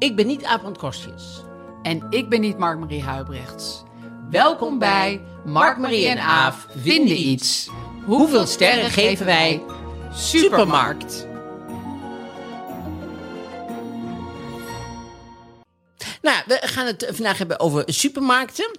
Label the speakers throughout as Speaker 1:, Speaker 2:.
Speaker 1: Ik ben niet Aaf van Kostjes.
Speaker 2: En ik ben niet Mark-Marie Huibrechts. Welkom bij Mark-Marie en Aaf vinden iets.
Speaker 1: Hoeveel sterren geven wij? Supermarkt. Nou, we gaan het vandaag hebben over supermarkten.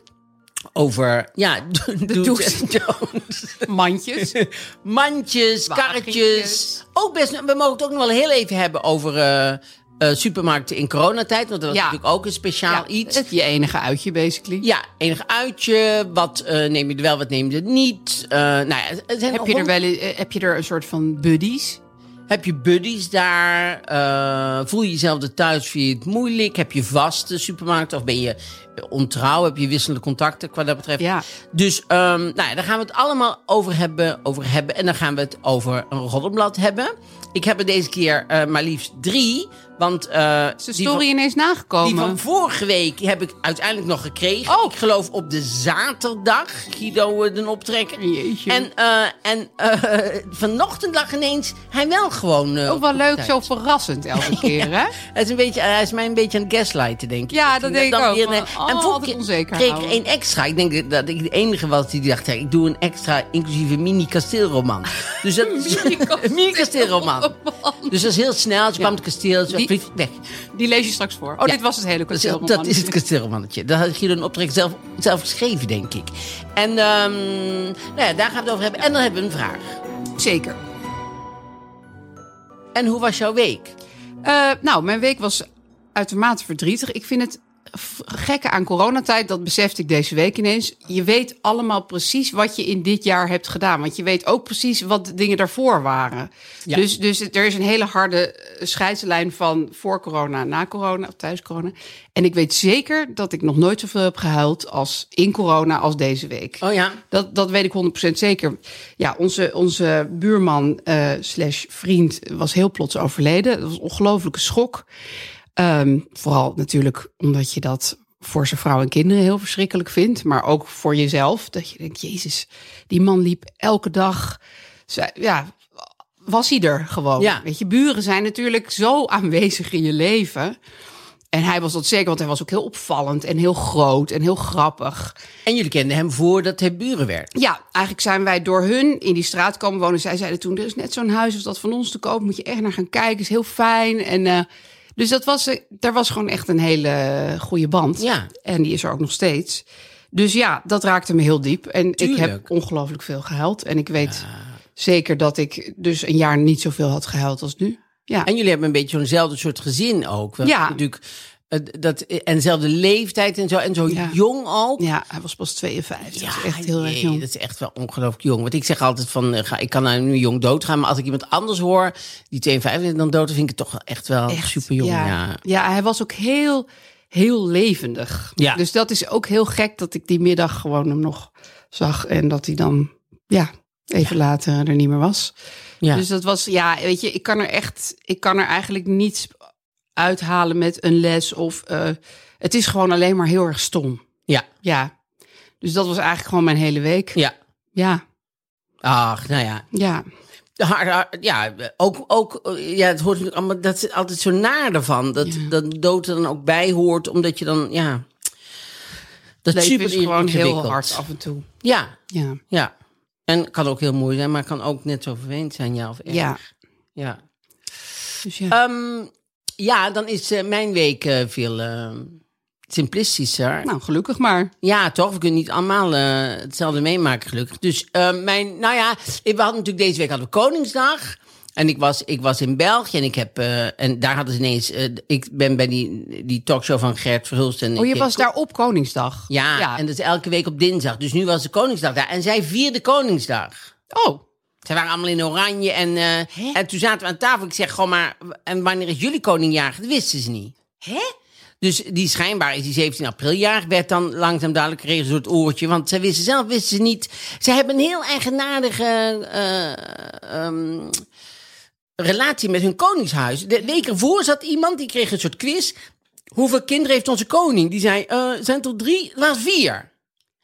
Speaker 1: Over, ja, de do's en don'ts.
Speaker 2: Mandjes.
Speaker 1: Mandjes,
Speaker 2: Wagentjes.
Speaker 1: karretjes. Ook best, we mogen het ook nog wel heel even hebben over eh, eh, supermarkten in coronatijd. Want dat was
Speaker 2: Ja.
Speaker 1: natuurlijk ook een speciaal iets.
Speaker 2: Het je enige uitje, basically.
Speaker 1: Ja, enig uitje. Wat eh, neem je er wel, wat neem je er niet? Eh, nou ja, het- zijn
Speaker 2: Heb je, er wel, heb je er een soort van buddies?
Speaker 1: Heb je buddies daar? Voel je jezelf er thuis? Vind je het moeilijk? Heb je vaste supermarkten? Of ben je ontrouw? Heb je wisselende contacten qua dat betreft?
Speaker 2: Ja.
Speaker 1: Dus ehm, nou ja, daar gaan we het allemaal over hebben, over hebben. En dan gaan we het over een roddelblad hebben. Ik heb er deze keer maar liefst drie. Want eh,
Speaker 2: Is de
Speaker 1: die
Speaker 2: story
Speaker 1: van-
Speaker 2: ineens
Speaker 1: die
Speaker 2: nagekomen?
Speaker 1: van vorige week heb ik uiteindelijk nog gekregen.
Speaker 2: Oh.
Speaker 1: Ik geloof op de zaterdag. Guido eh, den optrekker.
Speaker 2: Jeetje.
Speaker 1: En, eh, en vanochtend lag ineens hij wel gewoon.
Speaker 2: Ook wel leuk,
Speaker 1: tijd.
Speaker 2: zo verrassend elke keer, hè?
Speaker 1: Hij is, een beetje, hij is mij een beetje aan het gaslighten, denk ik.
Speaker 2: Ja, dat denk ik ook.
Speaker 1: weer-
Speaker 2: Van,
Speaker 1: en vorige keer kreeg ik er één extra. Ik denk dat ik de enige was die dacht, ja, ik doe een extra inclusieve mini-kasteelroman. Dus dat een mini-kasteelroman. Dus dat is heel snel. Ze kwam het kasteel,
Speaker 2: Die-
Speaker 1: weg.
Speaker 2: Die lees je straks voor. Oh,
Speaker 1: Ja.
Speaker 2: dit was het hele
Speaker 1: Dat is,
Speaker 2: kasteel.
Speaker 1: dat is het kasteelromannetje. Dat had Guido een optrek zelf, zelf geschreven, denk ik. En ehm, nou ja, daar gaan we het over hebben. En dan hebben we een vraag.
Speaker 2: Zeker.
Speaker 1: En hoe was jouw week?
Speaker 2: Eh, nou, mijn week was uitermate verdrietig. Ik vind het gekke aan coronatijd, dat besefte ik deze week ineens. Je weet allemaal precies wat je in dit jaar hebt gedaan. Want je weet ook precies wat de dingen daarvoor waren.
Speaker 1: Ja.
Speaker 2: Dus, dus er is een hele harde eh, scheidslijn van voor corona, na corona of thuis corona. En ik weet zeker dat ik nog nooit zoveel heb gehuild als in corona als deze week.
Speaker 1: Oh ja?
Speaker 2: Dat, dat weet ik 100% zeker. Ja, onze, onze buurman eh, slash vriend was heel plots overleden. Dat was een ongelofelijke schok. Ehm, vooral natuurlijk omdat je dat voor zijn vrouw en kinderen heel verschrikkelijk vindt. Maar ook voor jezelf. Dat je denkt, jezus, die man liep elke dag... Ja, was hij er gewoon.
Speaker 1: Ja.
Speaker 2: Weet je, buren zijn natuurlijk zo aanwezig in je leven... En hij was dat zeker, want hij was ook heel opvallend en heel groot en heel grappig.
Speaker 1: En jullie kenden hem voordat hij buren werd.
Speaker 2: Ja, eigenlijk zijn wij door hun in die straat komen wonen. Zij zeiden toen, er is net zo'n huis als dat van ons te koop. Moet je echt naar gaan kijken, is heel fijn. En, eh, dus dat was, eh, daar was gewoon echt een hele goede band.
Speaker 1: Ja.
Speaker 2: En die is er ook nog steeds. Dus ja, dat raakte me heel diep. En ik heb ongelooflijk veel gehuild. En ik weet zeker dat ik dus een jaar niet zoveel had gehuild als nu. Ja,
Speaker 1: En jullie hebben een beetje zo'nzelfde soort gezin ook. Want
Speaker 2: Ja.
Speaker 1: Natuurlijk, dat, en dezelfde leeftijd en zo. En zo
Speaker 2: Ja.
Speaker 1: jong ook.
Speaker 2: ja hij was pas 52. dat is echt heel erg jong.
Speaker 1: Dat is echt wel ongelooflijk jong. Want ik zeg altijd van, eh, ga, ik kan nou nu jong doodgaan. Maar als ik iemand anders hoor, die 52 dan dood, dan vind ik het toch wel echt wel super jong.
Speaker 2: Ja.
Speaker 1: Ja.
Speaker 2: Ja. hij was ook heel, heel levendig.
Speaker 1: Ja.
Speaker 2: Dus dat is ook heel gek dat ik die middag gewoon hem nog zag. En dat hij dan, ja, even later er niet meer was.
Speaker 1: Ja.
Speaker 2: Dus dat was, ja, weet je, ik kan er echt, ik kan er eigenlijk niets uithalen met een les of, eh, het is gewoon alleen maar heel erg stom.
Speaker 1: ja,
Speaker 2: Ja. Dus dat was eigenlijk gewoon mijn hele week.
Speaker 1: ja.
Speaker 2: Ja,
Speaker 1: Ach, nou ja.
Speaker 2: ja.
Speaker 1: Haar, haar- ja, ook, ook, ja, het hoort allemaal, dat is altijd zo naar ervan. Dat, dat dood er dan ook bij hoort, omdat je dan, ja. Dat
Speaker 2: leven
Speaker 1: super
Speaker 2: is gewoon heel hard af en toe.
Speaker 1: Ja,
Speaker 2: Ja,
Speaker 1: ja. En kan ook heel mooi zijn, maar kan ook net zo vervelend zijn, ja of erg.
Speaker 2: ja.
Speaker 1: Ja.
Speaker 2: Dus ja.
Speaker 1: Ehm, ja, dan is eh, mijn week eh, veel eh, simplistischer.
Speaker 2: nou, gelukkig maar.
Speaker 1: Ja, toch? We kunnen niet allemaal hetzelfde meemaken, gelukkig. Dus mijn, nou ja, we hadden natuurlijk deze week hadden we Koningsdag. En ik was, ik was in België en ik heb, en daar hadden ze ineens, ik ben bij die, die talkshow van Gert Verhulst. En
Speaker 2: Oh, je was daar op Koningsdag?
Speaker 1: Ja, en dat is elke week op dinsdag. Dus nu was de Koningsdag daar. En zij vierde Koningsdag.
Speaker 2: Oh,
Speaker 1: Zij waren allemaal in oranje. En, eh, en toen zaten we aan tafel. Ik zeg gewoon maar, en wanneer is jullie koningjarig? Dat wisten ze niet. Hè? Dus die schijnbaar is die 17 april jaar, werd dan langzaam duidelijk geregeld door het oortje. Want zij wisten zelf, wisten ze niet. Ze hebben een heel eigenaardige eh, ehm, relatie met hun koningshuis. De week ervoor zat iemand, die kreeg een soort quiz. Hoeveel kinderen heeft onze koning? Die zei, eh zijn er drie? Was vier.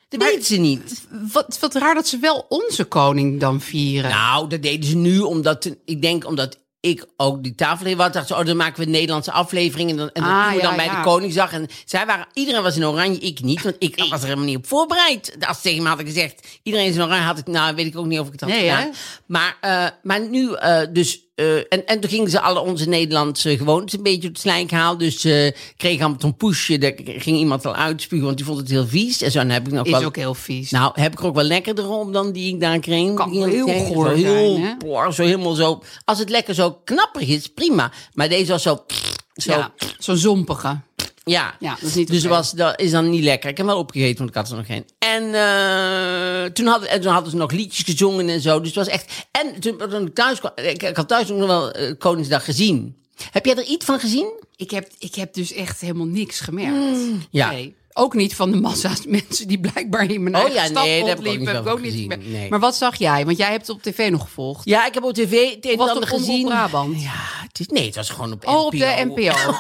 Speaker 1: Dat
Speaker 2: Maar-
Speaker 1: weten ze niet.
Speaker 2: wat, wat raar dat ze wel onze koning dan vieren.
Speaker 1: Nou, dat deden ze nu omdat, ik denk omdat ik ook die tafel had. Dacht ze, oh, dan maken we een Nederlandse aflevering. En dan, en dat
Speaker 2: Ah,
Speaker 1: dan bij
Speaker 2: ja.
Speaker 1: de Koningsdag. En zij waren, iedereen was in oranje, ik niet. Want ik was er helemaal niet op voorbereid. Als ze tegen me hadden gezegd, iedereen is in oranje, had ik, nou, weet ik ook niet of ik het had
Speaker 2: Nee,
Speaker 1: gedaan.
Speaker 2: hè?
Speaker 1: Maar, eh, maar nu, eh, dus, eh, en, en toen gingen ze alle onze Nederlandse gewoontes een beetje op het slijk halen. Dus eh kreeg allemaal een poesje. Daar ging iemand al uitspugen, want die vond het heel vies. En zo dan heb ik nog
Speaker 2: is
Speaker 1: wel...
Speaker 2: ook heel vies.
Speaker 1: Nou, heb ik er ook wel lekkerder op dan die ik daar kreeg.
Speaker 2: Kan heel goor
Speaker 1: Zo heel,
Speaker 2: zijn, hè?
Speaker 1: zo helemaal zo. Als het lekker zo knapperig is, prima. Maar deze was zo. zo
Speaker 2: ja, zo'n zompige.
Speaker 1: Ja.
Speaker 2: Ja, dat is niet
Speaker 1: dus was, dat is dan niet lekker. Ik heb hem wel opgegeten, want ik had er nog geen. En, eh, toen, hadden, en toen hadden ze nog liedjes gezongen en zo. Dus het was echt. En toen, toen ik thuis kwam, ik, ik had thuis ook nog wel eh, Koningsdag gezien. Heb jij er iets van gezien?
Speaker 2: Ik heb, ik heb dus echt helemaal niks gemerkt.
Speaker 1: Ja.
Speaker 2: Nee. Ook niet van de massa's mensen die blijkbaar in mijn
Speaker 1: Oh
Speaker 2: eigen
Speaker 1: ja,
Speaker 2: stad
Speaker 1: nee, dat heb ik ook
Speaker 2: rondliepen.
Speaker 1: niet
Speaker 2: Heb ik ook niet
Speaker 1: gezien, nee.
Speaker 2: Maar wat zag jij? Want jij hebt het op tv nog gevolgd.
Speaker 1: Ja, ik heb op tv het een gezien.
Speaker 2: Brabant?
Speaker 1: Ja, is, nee, het was gewoon op
Speaker 2: Oh, op
Speaker 1: NPO.
Speaker 2: de NPO.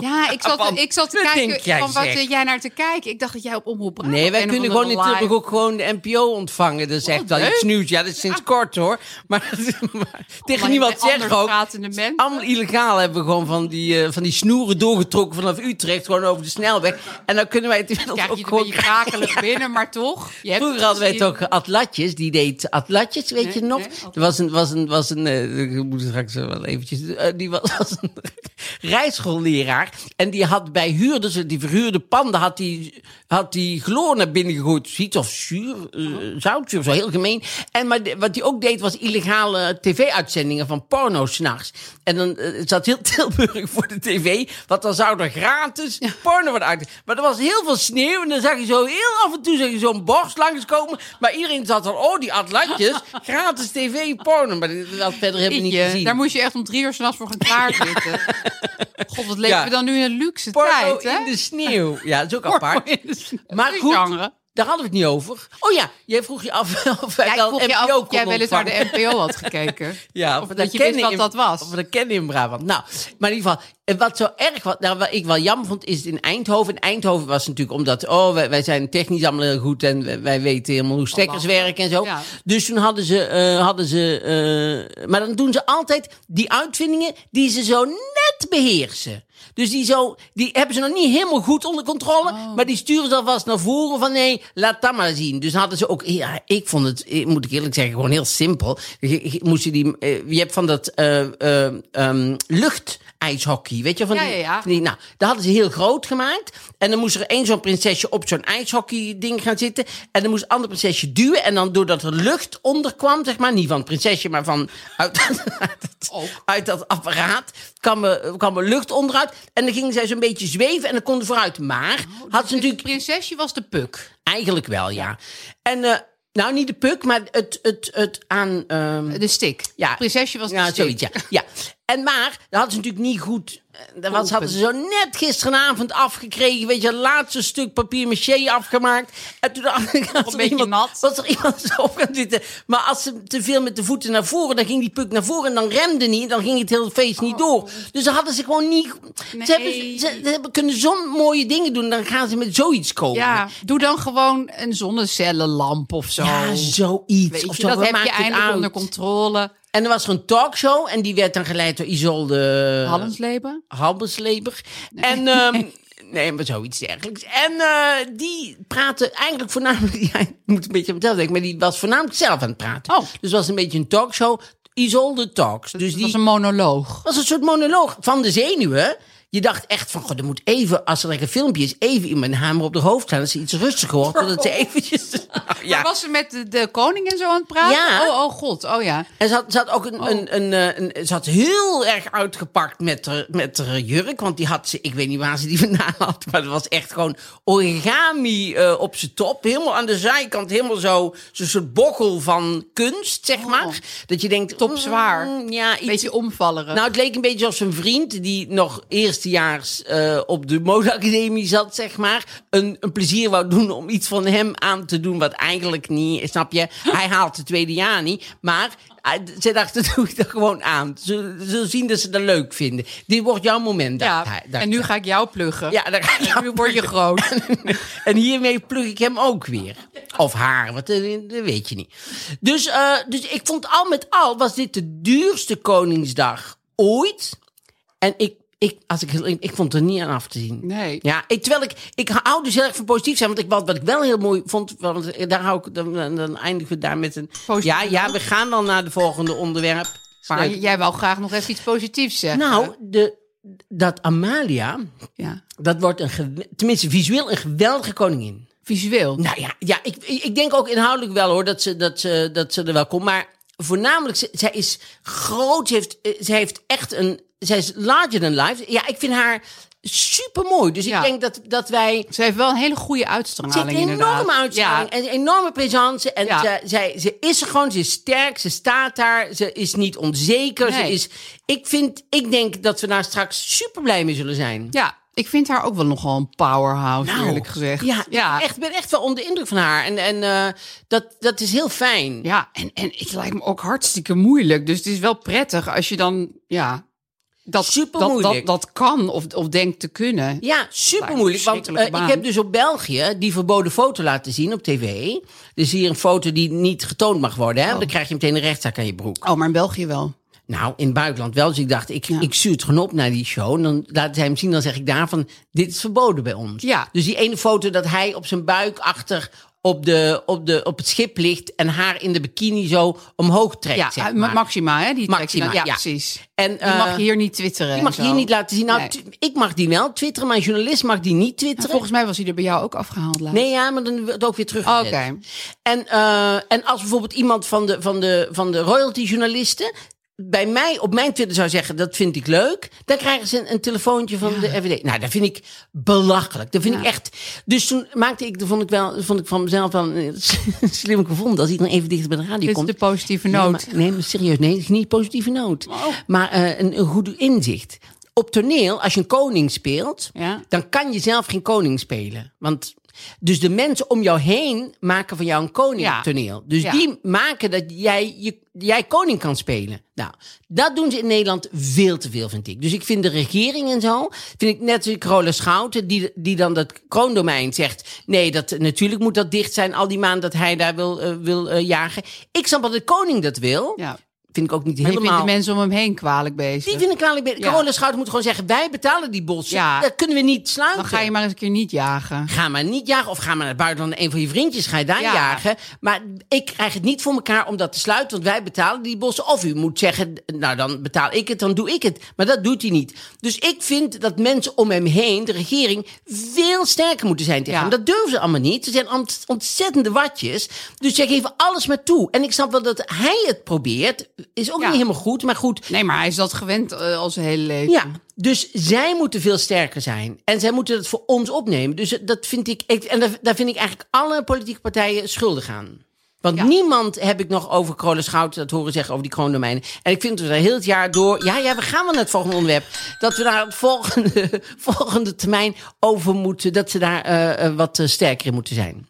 Speaker 2: Ja, ik zat,
Speaker 1: Van,
Speaker 2: ik zat te kijken van wat zit jij naar te kijken. Ik dacht dat jij op Omroep Brabant...
Speaker 1: Nee, wij kunnen gewoon in Tilburg ook gewoon de NPO ontvangen. Dat is echt wel iets nieuws. Ja, dat is sinds kort hoor. Maar, maar tegen
Speaker 2: Maar
Speaker 1: niemand zeggen ook. Allemaal illegaal hebben we gewoon van die, eh, van die snoeren doorgetrokken vanaf Utrecht. Gewoon over de snelweg. En dan kunnen wij het inmiddels ook
Speaker 2: je het
Speaker 1: gewoon
Speaker 2: krakelig binnen, maar toch. Je hebt
Speaker 1: Vroeger hadden wij
Speaker 2: gezien.
Speaker 1: toch Atlatjes, die deed Atlatjes, weet
Speaker 2: Nee,
Speaker 1: je nog?
Speaker 2: nee,
Speaker 1: er was een, was een, was een eh, ik moet straks wel eventjes, eh, die was, een rijschoolleraar. En die had bij huurders, die verhuurde panden, had die, had die chloor naar binnen gegooid. Zoiets of zuur, eh, zoutzuur, of zo heel gemeen. En maar wat hij ook deed, was illegale tv-uitzendingen van porno s'nachts. En dan eh, zat heel Tilburg voor de tv, want dan zou er gratis porno worden uit. Maar er was heel veel sneeuw en dan zag je zo heel af en toe zag je zo'n borst langskomen. Maar iedereen zat al, oh die atlatjes, gratis tv-porno. Maar dat verder hebben we niet gezien.
Speaker 2: Daar moest je echt om drie uur s'nachts voor gaan klaarzitten. God, wat leven
Speaker 1: Ja.
Speaker 2: we dan nu in een luxe
Speaker 1: porno
Speaker 2: tijd, hè?
Speaker 1: in de sneeuw. Ja, dat is ook apart. Maar goed. Daar hadden we het niet over. Oh ja, jij vroeg je af of wij
Speaker 2: Ja, ik
Speaker 1: wel
Speaker 2: vroeg je af
Speaker 1: NPO
Speaker 2: jij
Speaker 1: konden
Speaker 2: wel eens naar de NPO had gekeken.
Speaker 1: Ja,
Speaker 2: Of
Speaker 1: we
Speaker 2: dat je
Speaker 1: kennen
Speaker 2: wist wat
Speaker 1: in-
Speaker 2: dat was.
Speaker 1: Of dat kennen in Brabant. Nou, maar in ieder geval, wat zo erg was, nou, wat ik wel jammer vond, is in Eindhoven. In Eindhoven was natuurlijk omdat, oh, wij, wij zijn technisch allemaal heel goed en wij, wij weten helemaal hoe stekkers werken en zo.
Speaker 2: Ja.
Speaker 1: Dus toen hadden ze, eh, hadden ze, eh, maar dan doen ze altijd die uitvindingen die ze zo net beheersen. Dus die, zo, die hebben ze nog niet helemaal goed onder controle.
Speaker 2: Oh.
Speaker 1: Maar die sturen ze alvast naar voren van nee, laat dat maar zien. Dus hadden ze ook, ja, ik vond het, eh, moet ik eerlijk zeggen, gewoon heel simpel. Je, je- moest je, die, eh, je hebt van dat ehm, luchtijshockey, weet je? Van
Speaker 2: Ja,
Speaker 1: die,
Speaker 2: ja, ja.
Speaker 1: van die- nou, dat hadden ze heel groot gemaakt. En dan moest er één zo'n prinsesje op zo'n ijshockey ding gaan zitten. En dan moest een ander prinsesje duwen. En dan doordat er lucht onder kwam, zeg maar, niet van het prinsesje, maar van uit, uit dat apparaat, kwam er, kwam er lucht onderuit. En dan gingen zij zo'n beetje zweven en dan konden vooruit. Maar had ze natuurlijk
Speaker 2: Het prinsesje was de puk.
Speaker 1: eigenlijk wel, ja. En eh, nou, niet de puk, maar het, het, het aan. ehm,
Speaker 2: De stick.
Speaker 1: ja.
Speaker 2: Het prinsesje was de
Speaker 1: ja,
Speaker 2: stick.
Speaker 1: zoiets, ja. ja. En maar, dat hadden ze natuurlijk niet goed. eh, Dat was, hadden ze zo net gisteravond afgekregen. Weet je, het laatste stuk papier maché afgemaakt. En toen dacht ik,
Speaker 2: een
Speaker 1: er
Speaker 2: beetje
Speaker 1: iemand,
Speaker 2: nat.
Speaker 1: was er iemand zo op gaan zitten. Maar als ze te veel met de voeten naar voren, dan ging die puk naar voren en dan remde niet. Dan ging het hele feest niet door. Dus dan hadden ze gewoon niet.
Speaker 2: Oh. Nee.
Speaker 1: Ze, hebben, ze, ze hebben, kunnen zo'n mooie dingen doen. Dan gaan ze met zoiets komen.
Speaker 2: Ja, doe dan gewoon een zonnecellenlamp of zo.
Speaker 1: Ja, zoiets.
Speaker 2: Weet
Speaker 1: of zo,
Speaker 2: dat heb je
Speaker 1: maakt het
Speaker 2: eindelijk onder controle.
Speaker 1: En er was er een talkshow en die werd dan geleid door Isolde
Speaker 2: Hallensleben?
Speaker 1: Halbesleber. En ehm, nee, maar zoiets dergelijks. En eh, die praatte eigenlijk voornamelijk, ja, ik moet een beetje mezelf denken, maar die was voornamelijk zelf aan het praten.
Speaker 2: Oh.
Speaker 1: Dus het was een beetje een talkshow. Isolde Talks. Dus
Speaker 2: Het
Speaker 1: die
Speaker 2: was een monoloog.
Speaker 1: was een soort monoloog van de zenuwen. Je dacht echt van, god, er moet even, als er een filmpje is, even iemand een hamer op de hoofd slaan. Dat ze iets rustiger wordt. Dat ze eventjes... Nou,
Speaker 2: Maar
Speaker 1: ja.
Speaker 2: was ze met de, de koning en zo aan het praten?
Speaker 1: Ja.
Speaker 2: Oh, oh god, oh ja.
Speaker 1: En ze had, ze had ook een,
Speaker 2: Oh.
Speaker 1: een, een, eh, een, Ze had heel erg uitgepakt met haar, met haar jurk. Want die had ze... Ik weet niet waar ze die vandaan had. Maar het was echt gewoon origami eh, op zijn top. Helemaal aan de zijkant. Helemaal zo... Zo'n soort bokkel van kunst, zeg maar.
Speaker 2: Oh.
Speaker 1: Dat je denkt...
Speaker 2: Topzwaar.
Speaker 1: mm, ja, iets,
Speaker 2: Beetje omvallerig.
Speaker 1: Nou, het leek een beetje als een vriend die nog eerstejaars eh op de modeacademie zat, zeg maar. Een, een plezier wou doen om iets van hem aan te doen wat eigenlijk niet, snap je? Hij haalt het tweede jaar niet, maar eh, ze dachten, doe ik er gewoon aan. Ze ze zullen zien dat ze dat leuk vinden. Dit wordt jouw moment,
Speaker 2: ja,
Speaker 1: dacht
Speaker 2: en nu ga ik jou pluggen.
Speaker 1: Ja, dan ga ik jou
Speaker 2: nu word je groot.
Speaker 1: en hiermee plug ik hem ook weer. Of haar, wat, eh, dat weet je niet. Dus, dus ik vond al met al, was dit de duurste Koningsdag ooit. En ik, ik, als ik, ik vond er niet aan af te zien.
Speaker 2: Nee.
Speaker 1: Ja, ik, terwijl ik, ik hou dus heel erg van positief zijn. Want ik, wat, wat ik wel heel mooi vond, want daar hou ik, dan, eindigen we daar met een...
Speaker 2: Positief
Speaker 1: Ja, ja, we gaan dan naar de volgende onderwerp.
Speaker 2: Maar
Speaker 1: Leuk.
Speaker 2: jij wou graag nog even iets positiefs zeggen.
Speaker 1: Nou, de, dat Amalia,
Speaker 2: Ja.
Speaker 1: dat wordt een, tenminste visueel een geweldige koningin.
Speaker 2: Visueel.
Speaker 1: Nou ja, ja ik, ik denk ook inhoudelijk wel hoor dat ze, dat ze, dat ze er wel komt. Maar voornamelijk, zij is groot. Ze heeft, eh, ze heeft echt een. Zij is larger than life. Ja, ik vind haar super mooi. Dus
Speaker 2: Ja.
Speaker 1: ik denk dat, dat wij.
Speaker 2: Ze heeft wel een hele goede uitstraling
Speaker 1: Ze heeft een enorme uitstraling
Speaker 2: Ja.
Speaker 1: en een enorme présence. En
Speaker 2: Ja.
Speaker 1: ze, zij, ze is er gewoon, ze is sterk, ze staat daar, ze is niet onzeker. Ze is, ik, vind, ik denk dat we daar straks super blij mee zullen zijn.
Speaker 2: ja, ik vind haar ook wel nogal een powerhouse,
Speaker 1: Nou,
Speaker 2: eerlijk gezegd.
Speaker 1: Ja,
Speaker 2: ja.
Speaker 1: Ik echt, ben echt wel onder de indruk van haar. En, en eh, dat, dat is heel fijn.
Speaker 2: Ja, en, en het lijkt me ook hartstikke moeilijk. Dus het is wel prettig als je dan, ja, dat,
Speaker 1: Super moeilijk.
Speaker 2: dat, dat kan of, of denkt te kunnen.
Speaker 1: Ja, super moeilijk. Want eh, ik heb dus op België die verboden foto laten zien op tv. Dus hier een foto die niet getoond mag worden. Hè? Dan krijg je meteen een rechtszaak aan je broek.
Speaker 2: Oh, maar in België wel.
Speaker 1: Nou, in het buitenland wel. Dus ik dacht, ik,
Speaker 2: Ja.
Speaker 1: ik stuur het gewoon op naar die show. En dan laten zij hem zien. Dan zeg ik daarvan, dit is verboden bij ons.
Speaker 2: Ja.
Speaker 1: Dus die ene foto dat hij op zijn buik achter op, de, op, de, op het schip ligt... en haar in de bikini zo omhoog trekt,
Speaker 2: Ja,
Speaker 1: zeg
Speaker 2: eh,
Speaker 1: maar.
Speaker 2: Maxima, hè? Die
Speaker 1: Maxima,
Speaker 2: dan-
Speaker 1: ja.
Speaker 2: precies.
Speaker 1: En,
Speaker 2: Die
Speaker 1: eh,
Speaker 2: mag je hier niet twitteren.
Speaker 1: Die mag je hier niet laten zien. Nou,
Speaker 2: Nee.
Speaker 1: ik mag die wel twitteren, maar een journalist mag die niet twitteren.
Speaker 2: Volgens mij was hij er bij jou ook afgehaald laatst.
Speaker 1: Nee, ja, maar dan wordt het ook weer terug.
Speaker 2: Oké.
Speaker 1: En, eh, en als bijvoorbeeld iemand van de, van de, van de royalty-journalisten bij mij op mijn Twitter zou zeggen: dat vind ik leuk, dan krijgen ze een, een telefoontje van de FVD. Nou, dat vind ik belachelijk. Dat vind
Speaker 2: Ja.
Speaker 1: ik echt. Dus toen maakte ik, dat vond ik wel, vond ik van mezelf wel slim gevonden als iedereen even dichter bij de radio
Speaker 2: Dit is
Speaker 1: komt.
Speaker 2: de positieve
Speaker 1: Nee,
Speaker 2: noot.
Speaker 1: maar, nee, maar serieus, nee, het is niet positieve noot.
Speaker 2: Oh.
Speaker 1: Maar eh, een, een goed inzicht. Op toneel, als je een koning speelt,
Speaker 2: Ja.
Speaker 1: dan kan je zelf geen koning spelen. Want dus de mensen om jou heen maken van jou een koning
Speaker 2: Ja.
Speaker 1: op toneel. Dus
Speaker 2: Ja.
Speaker 1: die maken dat jij, je, jij koning kan spelen. Nou, dat doen ze in Nederland veel te veel, vind ik. Dus ik vind de regering en zo, vind ik net als Carola Schouten, die, die dan dat kroondomein zegt. Nee, dat, natuurlijk moet dat dicht zijn al die maanden dat hij daar wil, eh, wil eh, jagen. Ik snap dat de koning dat wil.
Speaker 2: Ja.
Speaker 1: Vind ik ook niet
Speaker 2: Maar je
Speaker 1: helemaal...
Speaker 2: vindt de mensen om hem heen kwalijk bezig.
Speaker 1: Die vind ik kwalijk. bij-
Speaker 2: Ja.
Speaker 1: Carola Schouten moet gewoon zeggen: wij betalen die bos.
Speaker 2: Ja.
Speaker 1: Dat kunnen we niet sluiten.
Speaker 2: Dan ga je maar eens een keer niet jagen.
Speaker 1: Ga maar niet jagen of ga maar naar het buitenland. Een van je vriendjes ga je daar
Speaker 2: Ja.
Speaker 1: jagen. Maar ik krijg het niet voor elkaar om dat te sluiten. Want wij betalen die bossen. Of u moet zeggen, nou dan betaal ik het, dan doe ik het. Maar dat doet hij niet. Dus ik vind dat mensen om hem heen, de regering, veel sterker moeten zijn tegen
Speaker 2: Ja.
Speaker 1: hem. Dat durven ze allemaal niet. Ze zijn ont- ontzettende watjes. Dus zij geven alles maar toe. En ik snap wel dat hij het probeert. Is ook
Speaker 2: Ja.
Speaker 1: niet helemaal goed. Maar goed,
Speaker 2: Nee, maar hij is dat gewend eh, al zijn hele leven.
Speaker 1: ja, dus zij moeten veel sterker zijn. En zij moeten het voor ons opnemen. Dus dat vind ik. ik- En daar, daar vind ik eigenlijk alle politieke partijen schuldig aan. Want
Speaker 2: Ja.
Speaker 1: niemand heb ik nog over Krolen Schouten dat horen zeggen over die kroondomeinen. En ik vind dat we daar heel het jaar door. Ja, ja, we gaan wel naar het volgende onderwerp. Dat we daar het volgende, volgende termijn over moeten. Dat ze daar eh, eh, wat eh, sterker in moeten zijn.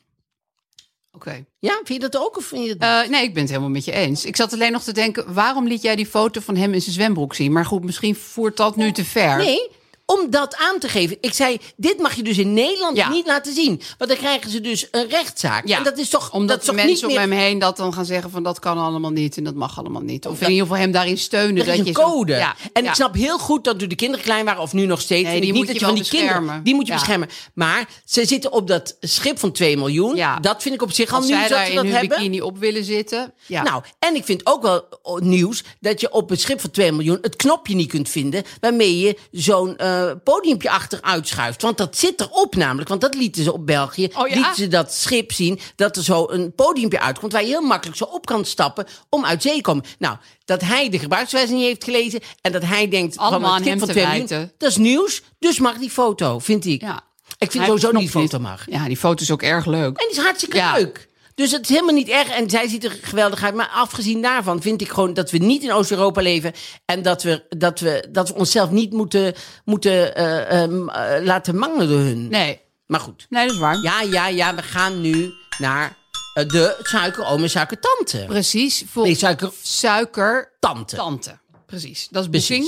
Speaker 2: Oké.
Speaker 1: Ja, vind je dat ook? Of vind je dat...
Speaker 2: Eh, nee, ik ben het helemaal met je eens. Ik zat alleen nog te denken, waarom liet jij die foto van hem in zijn zwembroek zien? Maar goed, misschien voert dat nu te ver.
Speaker 1: Nee, om dat aan te geven. Ik zei, dit mag je dus in Nederland
Speaker 2: Ja.
Speaker 1: niet laten zien. Want dan krijgen ze dus een rechtszaak.
Speaker 2: Ja.
Speaker 1: En dat is toch,
Speaker 2: Omdat
Speaker 1: dat is toch
Speaker 2: mensen
Speaker 1: niet
Speaker 2: om
Speaker 1: meer...
Speaker 2: hem heen dat dan gaan zeggen van dat kan allemaal niet en dat mag allemaal niet. Of in ieder geval hem daarin steunen.
Speaker 1: Is
Speaker 2: dat
Speaker 1: een
Speaker 2: je zo-
Speaker 1: code.
Speaker 2: Ja,
Speaker 1: en ik snap heel goed dat toen de kinderen klein waren, of nu nog steeds.
Speaker 2: Nee, die
Speaker 1: niet
Speaker 2: moet
Speaker 1: dat
Speaker 2: je
Speaker 1: van die kinderen.
Speaker 2: beschermen.
Speaker 1: Die moet je beschermen. Maar ze zitten op dat schip van 2 miljoen.
Speaker 2: Ja.
Speaker 1: Dat vind ik op zich al
Speaker 2: Als
Speaker 1: nieuws
Speaker 2: zij
Speaker 1: dat ze dat
Speaker 2: hun
Speaker 1: hebben.
Speaker 2: bikini op willen zitten.
Speaker 1: Nou, en ik vind ook wel oh, nieuws dat je op het schip van 2 miljoen het knopje niet kunt vinden waarmee je zo'n eh podiumpje achteruit schuift. Want dat zit erop namelijk, want dat lieten ze op België.
Speaker 2: Oh ja?
Speaker 1: Lieten ze dat schip zien dat er zo een podiumpje uitkomt waar je heel makkelijk zo op kan stappen om uit zee te komen. Nou, dat hij de gebruikswijze niet heeft gelezen en dat hij denkt
Speaker 2: Allemaal
Speaker 1: van het schip van
Speaker 2: te
Speaker 1: 2 miljoen,
Speaker 2: wijten.
Speaker 1: dat is nieuws, dus mag die foto, vind ik.
Speaker 2: Ja.
Speaker 1: Ik vind
Speaker 2: Hij
Speaker 1: sowieso die foto mag.
Speaker 2: Ja, die foto is ook erg leuk.
Speaker 1: En die is hartstikke
Speaker 2: Ja.
Speaker 1: leuk. Dus het is helemaal niet erg. En zij ziet er geweldig uit. Maar afgezien daarvan vind ik gewoon dat we niet in Oost-Europa leven. En dat we, dat, we, dat we onszelf niet moeten, moeten eh, ehm, eh, laten mangelen door hun.
Speaker 2: Nee,
Speaker 1: Maar goed.
Speaker 2: nee, dat is waar.
Speaker 1: Ja, ja, ja. We gaan nu naar eh, de suikeroom en suikertante.
Speaker 2: Precies. Vol
Speaker 1: Nee, suiker-
Speaker 2: suiker
Speaker 1: Tante.
Speaker 2: tante. Precies. Dat is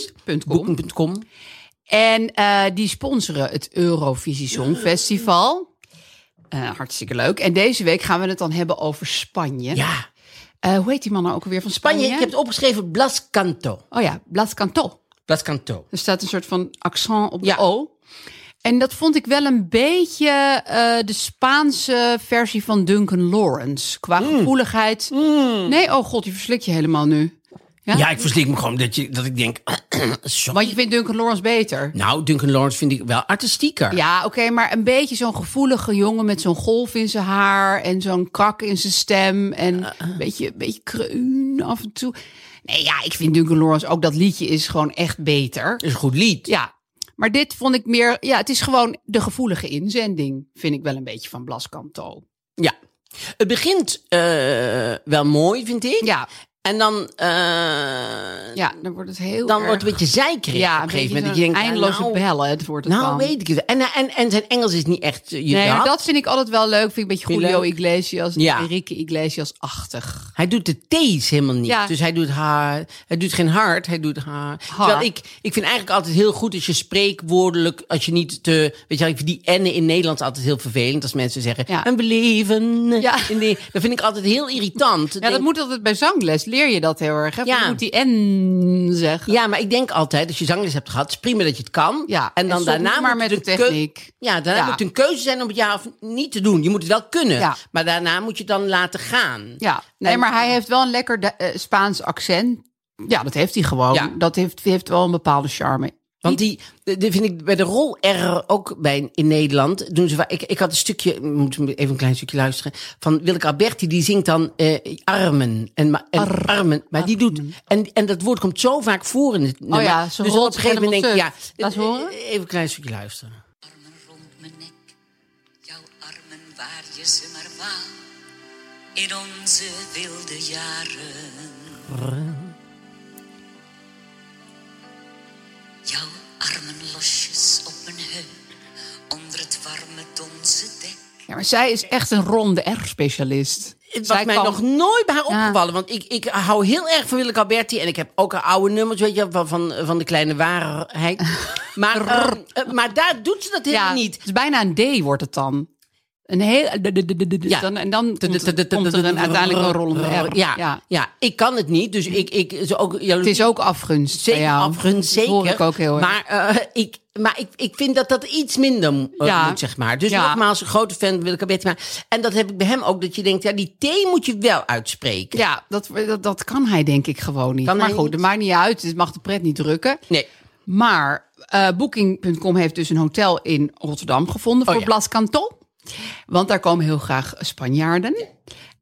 Speaker 2: booking.com. En eh, die sponsoren het Eurovisie Songfestival. Eh hartstikke leuk. En deze week gaan we het dan hebben over Spanje.
Speaker 1: Ja.
Speaker 2: Eh, hoe heet die man nou ook alweer van Spanje?
Speaker 1: Spanje, ik heb het opgeschreven. Blas Canto.
Speaker 2: Oh ja, Blas Canto.
Speaker 1: Blas Canto.
Speaker 2: Er staat een soort van accent op de
Speaker 1: Ja.
Speaker 2: O. En dat vond ik wel een beetje eh, de Spaanse versie van Duncan Lawrence. Qua
Speaker 1: Mm.
Speaker 2: gevoeligheid. Nee, oh god, die verslik je helemaal nu. Ja?
Speaker 1: Ja, ik verslik me gewoon dat, je, dat ik denk...
Speaker 2: Want je vindt Duncan Lawrence beter.
Speaker 1: Nou, Duncan Lawrence vind ik wel artistieker.
Speaker 2: Ja, oké, maar een beetje zo'n gevoelige jongen met zo'n golf in zijn haar en zo'n krak in zijn stem en een beetje, een beetje kreun af en toe. Nee, ja, ik vind Duncan Lawrence ook dat liedje is gewoon echt beter.
Speaker 1: Is een goed lied.
Speaker 2: Ja, maar dit vond ik meer, ja, het is gewoon de gevoelige inzending, vind ik wel een beetje van Blas Canto.
Speaker 1: Ja. Het begint eh, wel mooi, vind ik.
Speaker 2: Ja,
Speaker 1: En dan, eh,
Speaker 2: ja, dan wordt het heel
Speaker 1: dan
Speaker 2: erg-
Speaker 1: wordt het een beetje zeikerig
Speaker 2: ja,
Speaker 1: op een gegeven moment. Dat je denkt,
Speaker 2: eindeloze
Speaker 1: nou,
Speaker 2: bellen, het wordt het
Speaker 1: Nou,
Speaker 2: dan.
Speaker 1: weet ik het. En, en, en zijn Engels is niet echt... eh, Je
Speaker 2: Nee, dat vind ik altijd wel leuk. Vind ik een beetje Julio? Iglesias,
Speaker 1: Ja.
Speaker 2: Enrique Iglesias-achtig.
Speaker 1: Hij doet de T's helemaal niet.
Speaker 2: Ja.
Speaker 1: Dus hij doet haar. Hij doet geen hard, hij doet haar. Terwijl ik, ik vind eigenlijk altijd heel goed als je spreekwoordelijk, als je niet te. Weet je, wel, ik vind die N'en in Nederlands altijd heel vervelend als mensen zeggen.
Speaker 2: Ja.
Speaker 1: En beleven.
Speaker 2: Ja.
Speaker 1: In de, dat vind ik altijd heel irritant.
Speaker 2: Ja, dat
Speaker 1: Denk-
Speaker 2: moet altijd bij zangles. Leer je dat heel erg. Hè?
Speaker 1: Ja.
Speaker 2: Je moet die N zeggen.
Speaker 1: Ja, maar ik denk altijd, als je zangles hebt gehad, is prima dat je het kan.
Speaker 2: Ja,
Speaker 1: en dan
Speaker 2: en
Speaker 1: daarna
Speaker 2: maar
Speaker 1: moet
Speaker 2: met
Speaker 1: het
Speaker 2: de techniek.
Speaker 1: Ja, daarna
Speaker 2: Ja.
Speaker 1: moet het een keuze zijn om het ja of niet te doen. Je moet het wel kunnen,
Speaker 2: Ja.
Speaker 1: maar daarna moet je het dan laten gaan.
Speaker 2: Ja, nee,
Speaker 1: En-
Speaker 2: maar hij heeft wel een lekker de- eh, Spaans accent. Ja, dat heeft hij gewoon.
Speaker 1: Ja.
Speaker 2: Dat heeft, heeft wel een bepaalde charme.
Speaker 1: Want die, die vind ik bij de rol R ook bij in Nederland doen ze. Ik, ik had een stukje, moet even een klein stukje luisteren van Willeke Alberti. Die zingt dan eh, armen en, ma- en
Speaker 2: Ar-
Speaker 1: armen, maar die doet en en dat woord komt zo vaak voor in het nummer.
Speaker 2: Oh ja, ze
Speaker 1: dus
Speaker 2: rolt
Speaker 1: op een gegeven moment denk ik, ja.
Speaker 2: Laat eens horen.
Speaker 1: eh, even een klein stukje luisteren.
Speaker 3: armen rond mijn nek, jouw armen waar je ze maar wou, in onze wilde jaren. Jouw armen losjes op mijn heup, onder het warme donse dek.
Speaker 2: Ja, maar zij is echt een ronde R-specialist.
Speaker 1: Het was mij nog nooit bij haar opgevallen. Want ik, ik hou heel erg van Willeke Alberti. En ik heb ook haar oude nummers, weet je, van, van, van de kleine waarheid. Maar, ehm, eh, maar daar doet ze dat helemaal
Speaker 2: Ja,
Speaker 1: niet.
Speaker 2: Het is bijna een D wordt het dan. Een heel...
Speaker 1: Ja.
Speaker 2: Dan, en dan komt, komt er een, uiteindelijk een rollende R.
Speaker 1: Ja, ja. ik kan het niet. Dus ik, ik ook,
Speaker 2: Het is ook afgunst
Speaker 1: zeker afgunst, zeker.
Speaker 2: hoor ik ook heel erg.
Speaker 1: Maar, eh, ik, maar ik, ik vind dat dat iets minder
Speaker 2: Ja.
Speaker 1: moet, zeg maar. Dus
Speaker 2: Ja.
Speaker 1: nogmaals, een grote fan wil ik Alberti. Maar, en dat heb ik bij hem ook, dat je denkt, ja, die T moet je wel uitspreken.
Speaker 2: Ja, dat, dat, dat kan hij denk ik gewoon niet.
Speaker 1: Kan
Speaker 2: maar goed, het maakt niet uit. Het mag de pret niet drukken.
Speaker 1: Nee.
Speaker 2: Maar eh, Booking.com heeft dus een hotel in Rotterdam gevonden voor
Speaker 1: Oh ja.
Speaker 2: Blas Canton. Want daar komen heel graag Spanjaarden.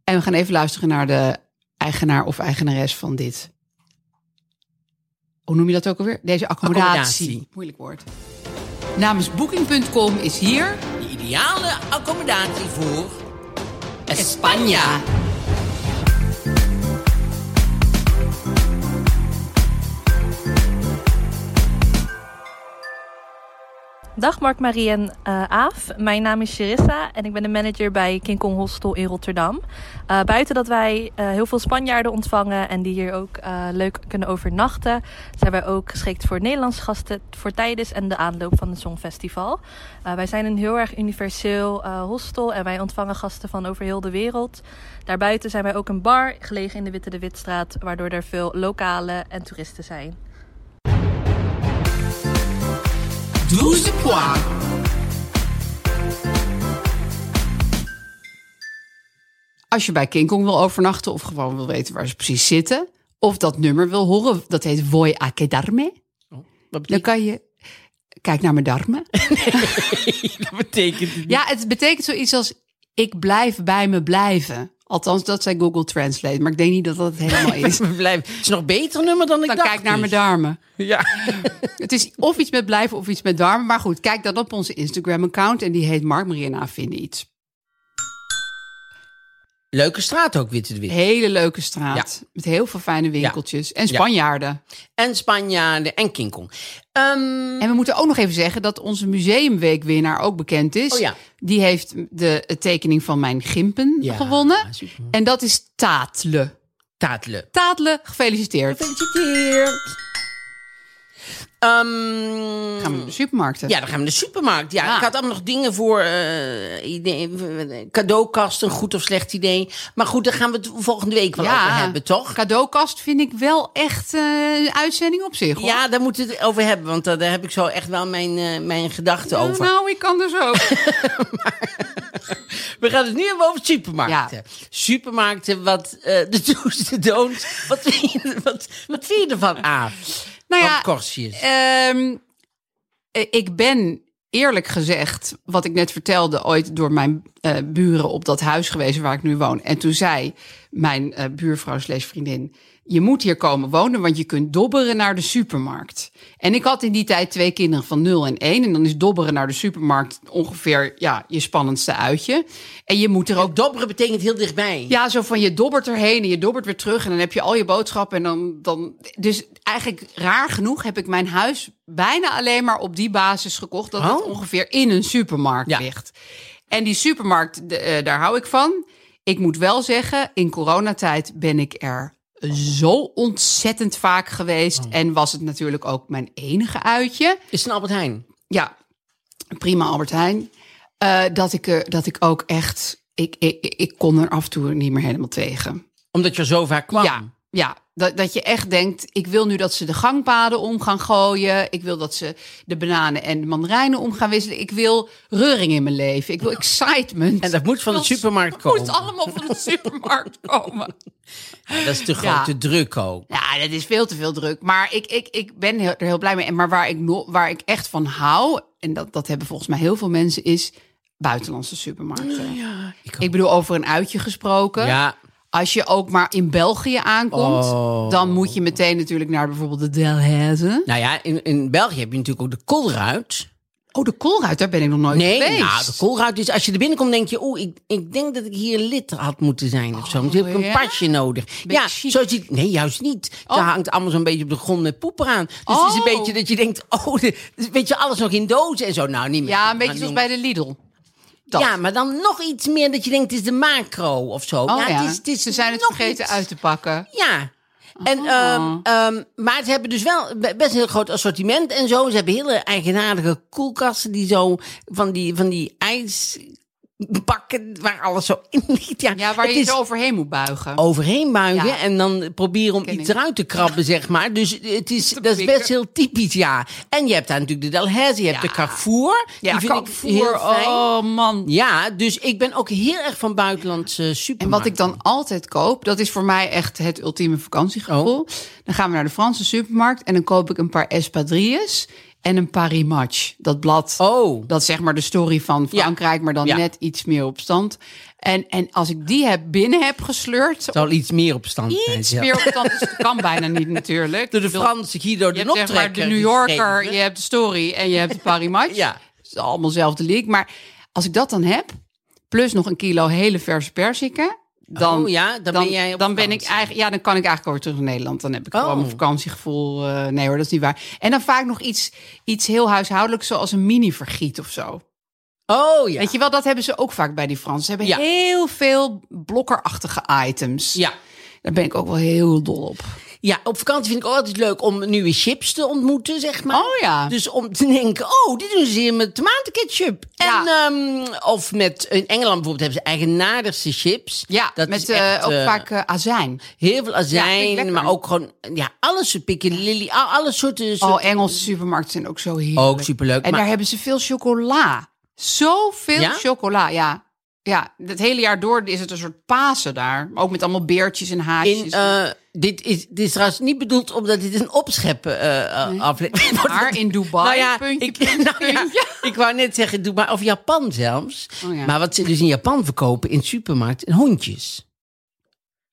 Speaker 2: En we gaan even luisteren naar de eigenaar of eigenares van dit. Hoe noem je dat ook alweer? Deze accommodatie.
Speaker 1: Accommodatie.
Speaker 2: Moeilijk woord. Namens Booking.com is hier
Speaker 1: De ideale accommodatie voor Spanje.
Speaker 4: Dag Mark, Marie en eh, Aaf. Mijn naam is Charissa en ik ben de manager bij King Kong Hostel in Rotterdam. Eh, buiten dat wij eh, heel veel Spanjaarden ontvangen en die hier ook leuk kunnen overnachten, zijn wij ook geschikt voor Nederlandse gasten voor tijdens en de aanloop van het Songfestival. Wij zijn een heel erg universeel hostel en wij ontvangen gasten van over heel de wereld. Daarbuiten zijn wij ook een bar, gelegen in de Witte de Witstraat, waardoor er veel lokale en toeristen zijn.
Speaker 2: Als je bij King Kong wil overnachten of gewoon wil weten waar ze precies zitten, of dat nummer wil horen, dat heet Voy a quedarme,
Speaker 1: Wat
Speaker 2: dan kan je. Kijk naar mijn darmen.
Speaker 1: dat betekent het
Speaker 2: Ja, het betekent zoiets als ik blijf bij me blijven. Althans, dat zei Google Translate. Maar ik denk niet dat dat het helemaal is.
Speaker 1: Blijf. Het is nog beter nummer dan ik
Speaker 2: Dan
Speaker 1: dacht.
Speaker 2: kijk naar
Speaker 1: dus.
Speaker 2: mijn darmen.
Speaker 1: Ja.
Speaker 2: Het is of iets met blijven of iets met darmen. Maar goed, kijk dan op onze Instagram-account. En die heet Mark vinden iets.
Speaker 1: Leuke straat ook, Witte de Wit.
Speaker 2: Hele leuke straat. Met heel veel fijne winkeltjes. En Spanjaarden.
Speaker 1: En Spanjaarden en King Kong. Ehm,
Speaker 2: En we moeten ook nog even zeggen dat onze museumweekwinnaar ook bekend is.
Speaker 1: Oh.
Speaker 2: Die heeft de tekening van mijn gimpen gewonnen. En dat is Taatle.
Speaker 1: Taatle.
Speaker 2: Taatle, gefeliciteerd.
Speaker 1: Gefeliciteerd. Ehm,
Speaker 2: Gaan we naar de supermarkten.
Speaker 1: Ja, dan gaan we naar de supermarkt. Ja,
Speaker 2: Ja.
Speaker 1: ik had allemaal nog dingen voor eh, idee, cadeaukast, een goed of slecht idee. Maar goed, daar gaan we het volgende week wel over hebben, toch?
Speaker 2: Cadeaukast vind ik wel echt een uitzending op zich. Hoor.
Speaker 1: Ja, daar moeten we het over hebben, want eh, daar heb ik zo echt wel mijn, mijn gedachten
Speaker 2: Nou,
Speaker 1: over.
Speaker 2: Nou, ik kan dus ook.
Speaker 1: We gaan het nu hebben over supermarkten. Supermarkten, wat de do's, de don'ts. Wat vind je, wat, wat vind je ervan, Aaf?
Speaker 2: Nou ja,
Speaker 1: korstjes.
Speaker 2: ehm, eh, ik ben eerlijk gezegd, wat ik net vertelde, ooit door mijn eh, buren op dat huis geweest waar ik nu woon. En toen zei mijn eh, buurvrouw slash vriendin, je moet hier komen wonen, want je kunt dobberen naar de supermarkt. En ik had in die tijd twee kinderen van 0 en 1. En dan is dobberen naar de supermarkt ongeveer ja, je spannendste uitje. En je moet er ook
Speaker 1: dobberen betekent heel dichtbij.
Speaker 2: Ja, zo van je dobbert erheen en je dobbert weer terug. En dan heb je al je boodschappen. En dan, dan. Dus eigenlijk raar genoeg heb ik mijn huis bijna alleen maar op die basis gekocht. Dat het
Speaker 1: Oh.
Speaker 2: ongeveer in een supermarkt
Speaker 1: Ja.
Speaker 2: ligt. En die supermarkt, de, eh, daar hou ik van. Ik moet wel zeggen, in coronatijd ben ik er zo ontzettend vaak geweest.
Speaker 1: Oh.
Speaker 2: En was het natuurlijk ook mijn enige uitje.
Speaker 1: Is het een Albert Heijn?
Speaker 2: Ja, prima Albert Heijn. Eh, dat, ik, eh, dat ik ook echt... Ik, ik, ik kon er af en toe niet meer helemaal tegen.
Speaker 1: Omdat je zo vaak kwam.
Speaker 2: Ja, ja dat, dat je echt denkt, ik wil nu dat ze de gangpaden om gaan gooien. Ik wil dat ze de bananen en de mandarijnen om gaan wisselen. Ik wil reuring in mijn leven. Ik wil excitement.
Speaker 1: En dat moet van de
Speaker 2: Dat
Speaker 1: supermarkt
Speaker 2: moet
Speaker 1: komen.
Speaker 2: allemaal van de supermarkt komen.
Speaker 1: Ja, dat is te
Speaker 2: Ja.
Speaker 1: grote druk ook.
Speaker 2: Ja, dat is veel te veel druk. Maar ik, ik, ik ben heel, er heel blij mee. Maar waar ik, waar ik echt van hou, en dat, dat hebben volgens mij heel veel mensen, is buitenlandse supermarkten.
Speaker 1: Ik,
Speaker 2: Ik bedoel, over een uitje gesproken.
Speaker 1: ja,
Speaker 2: Als je ook maar in België aankomt,
Speaker 1: Oh.
Speaker 2: dan moet je meteen natuurlijk naar bijvoorbeeld de Delhaize.
Speaker 1: nou ja, in, in België heb je natuurlijk ook de koolruit.
Speaker 2: Oh, de koolruit, daar ben ik nog nooit
Speaker 1: Nee,
Speaker 2: geweest.
Speaker 1: nou, de koolruit is als je er binnenkomt, denk je, oeh, ik, ik denk dat ik hier lid had moeten zijn of zo. Want heb ik
Speaker 2: ja?
Speaker 1: een pasje nodig.
Speaker 2: Beetje
Speaker 1: ja,
Speaker 2: chic.
Speaker 1: nee, juist niet.
Speaker 2: Oh.
Speaker 1: hangt allemaal zo'n beetje op de grond met poep eraan. Dus het is een
Speaker 2: Oh.
Speaker 1: beetje dat je denkt, oh, de, weet je, alles nog in dozen en zo. Nou, niet meer.
Speaker 2: Ja, een beetje zoals bij de Lidl. Dat.
Speaker 1: Ja, maar dan nog iets meer dat je denkt, het is de macro of zo.
Speaker 2: Oh ja,
Speaker 1: ja, het is, het is
Speaker 2: ze zijn het vergeten
Speaker 1: iets.
Speaker 2: uit te pakken.
Speaker 1: Ja. En, ehm, ehm, maar ze hebben dus wel be- best een heel groot assortiment en zo. Ze hebben hele eigenaardige koelkasten die zo van die, van die ijsbakken waar alles zo in ligt. Ja,
Speaker 2: Ja, waar
Speaker 1: het
Speaker 2: je
Speaker 1: is
Speaker 2: zo overheen moet buigen.
Speaker 1: overheen buigen
Speaker 2: Ja.
Speaker 1: en dan proberen om
Speaker 2: Ken
Speaker 1: iets
Speaker 2: ik.
Speaker 1: eruit te krabben, zeg maar. Dus het is, dat is best heel typisch, ja. En je hebt daar natuurlijk de Delhaize, je hebt
Speaker 2: Ja.
Speaker 1: de Carrefour.
Speaker 2: ja,
Speaker 1: die vind
Speaker 2: Carrefour,
Speaker 1: ik heel fijn.
Speaker 2: oh man.
Speaker 1: Ja, dus ik ben ook heel erg van buitenlandse supermarkten.
Speaker 2: En wat ik dan altijd koop, dat is voor mij echt het ultieme vakantiegevoel.
Speaker 1: Oh.
Speaker 2: Dan gaan we naar de Franse supermarkt en dan koop ik een paar espadrilles en een Paris Match. Dat blad,
Speaker 1: Oh.
Speaker 2: dat is zeg maar de story van Frankrijk, maar dan
Speaker 1: Ja.
Speaker 2: net iets meer op stand. En, en als ik die heb binnen heb gesleurd,
Speaker 1: zal iets meer op stand zijn.
Speaker 2: iets
Speaker 1: ja.
Speaker 2: meer op stand, dus dat kan bijna niet natuurlijk.
Speaker 1: Door de Franse Guido de
Speaker 2: hebt zeg maar de New Yorker, je hebt de story en je hebt de Paris Match.
Speaker 1: Ja.
Speaker 2: Het is allemaal dezelfde league. Maar als ik dat dan heb, plus nog een kilo hele verse perziken, dan,
Speaker 1: Oh ja, dan ben jij op
Speaker 2: dan ben ik eigenlijk, ja, dan kan ik eigenlijk alweer terug naar Nederland. Dan heb ik
Speaker 1: Oh.
Speaker 2: gewoon mijn vakantiegevoel. eh, nee hoor, dat is niet waar. En dan vaak nog iets, iets heel huishoudelijks, zoals een mini-vergiet of zo.
Speaker 1: Oh ja.
Speaker 2: Weet je wel, dat hebben ze ook vaak bij die Fransen. Ze hebben
Speaker 1: Ja.
Speaker 2: heel veel blokkerachtige items.
Speaker 1: Ja.
Speaker 2: Daar ben ik ook wel heel dol op.
Speaker 1: Ja, op vakantie vind ik ook altijd leuk om nieuwe chips te ontmoeten, zeg maar.
Speaker 2: Oh ja.
Speaker 1: Dus om te denken, oh, dit doen ze hier met tomatenketchup.
Speaker 2: Ja.
Speaker 1: En, ehm, of met, in Engeland bijvoorbeeld hebben ze eigenaardigste chips.
Speaker 2: Ja,
Speaker 1: Dat
Speaker 2: met
Speaker 1: is
Speaker 2: eh, ook
Speaker 1: eh,
Speaker 2: vaak eh, azijn.
Speaker 1: Heel veel azijn, maar ook gewoon, ja, alles, piccadilly, al- alle soorten.
Speaker 2: Oh,
Speaker 1: soorten-
Speaker 2: Engelse supermarkten zijn ook zo heerlijk.
Speaker 1: Ook superleuk.
Speaker 2: En
Speaker 1: maar
Speaker 2: daar hebben ze veel chocola. Zoveel
Speaker 1: Ja?
Speaker 2: chocola, ja. Ja, het hele jaar door is het een soort Pasen daar. Ook met allemaal beertjes en haasjes.
Speaker 1: in, eh, dit, is, dit is trouwens niet bedoeld omdat dit een opscheppen eh aflevering wordt.
Speaker 2: maar in Dubai,
Speaker 1: Nou ja,
Speaker 2: puntje,
Speaker 1: ik,
Speaker 2: puntje,
Speaker 1: nou ja, ik wou net zeggen, maar, of Japan zelfs.
Speaker 2: Oh ja.
Speaker 1: Maar wat ze dus in Japan verkopen in de supermarkt, hondjes.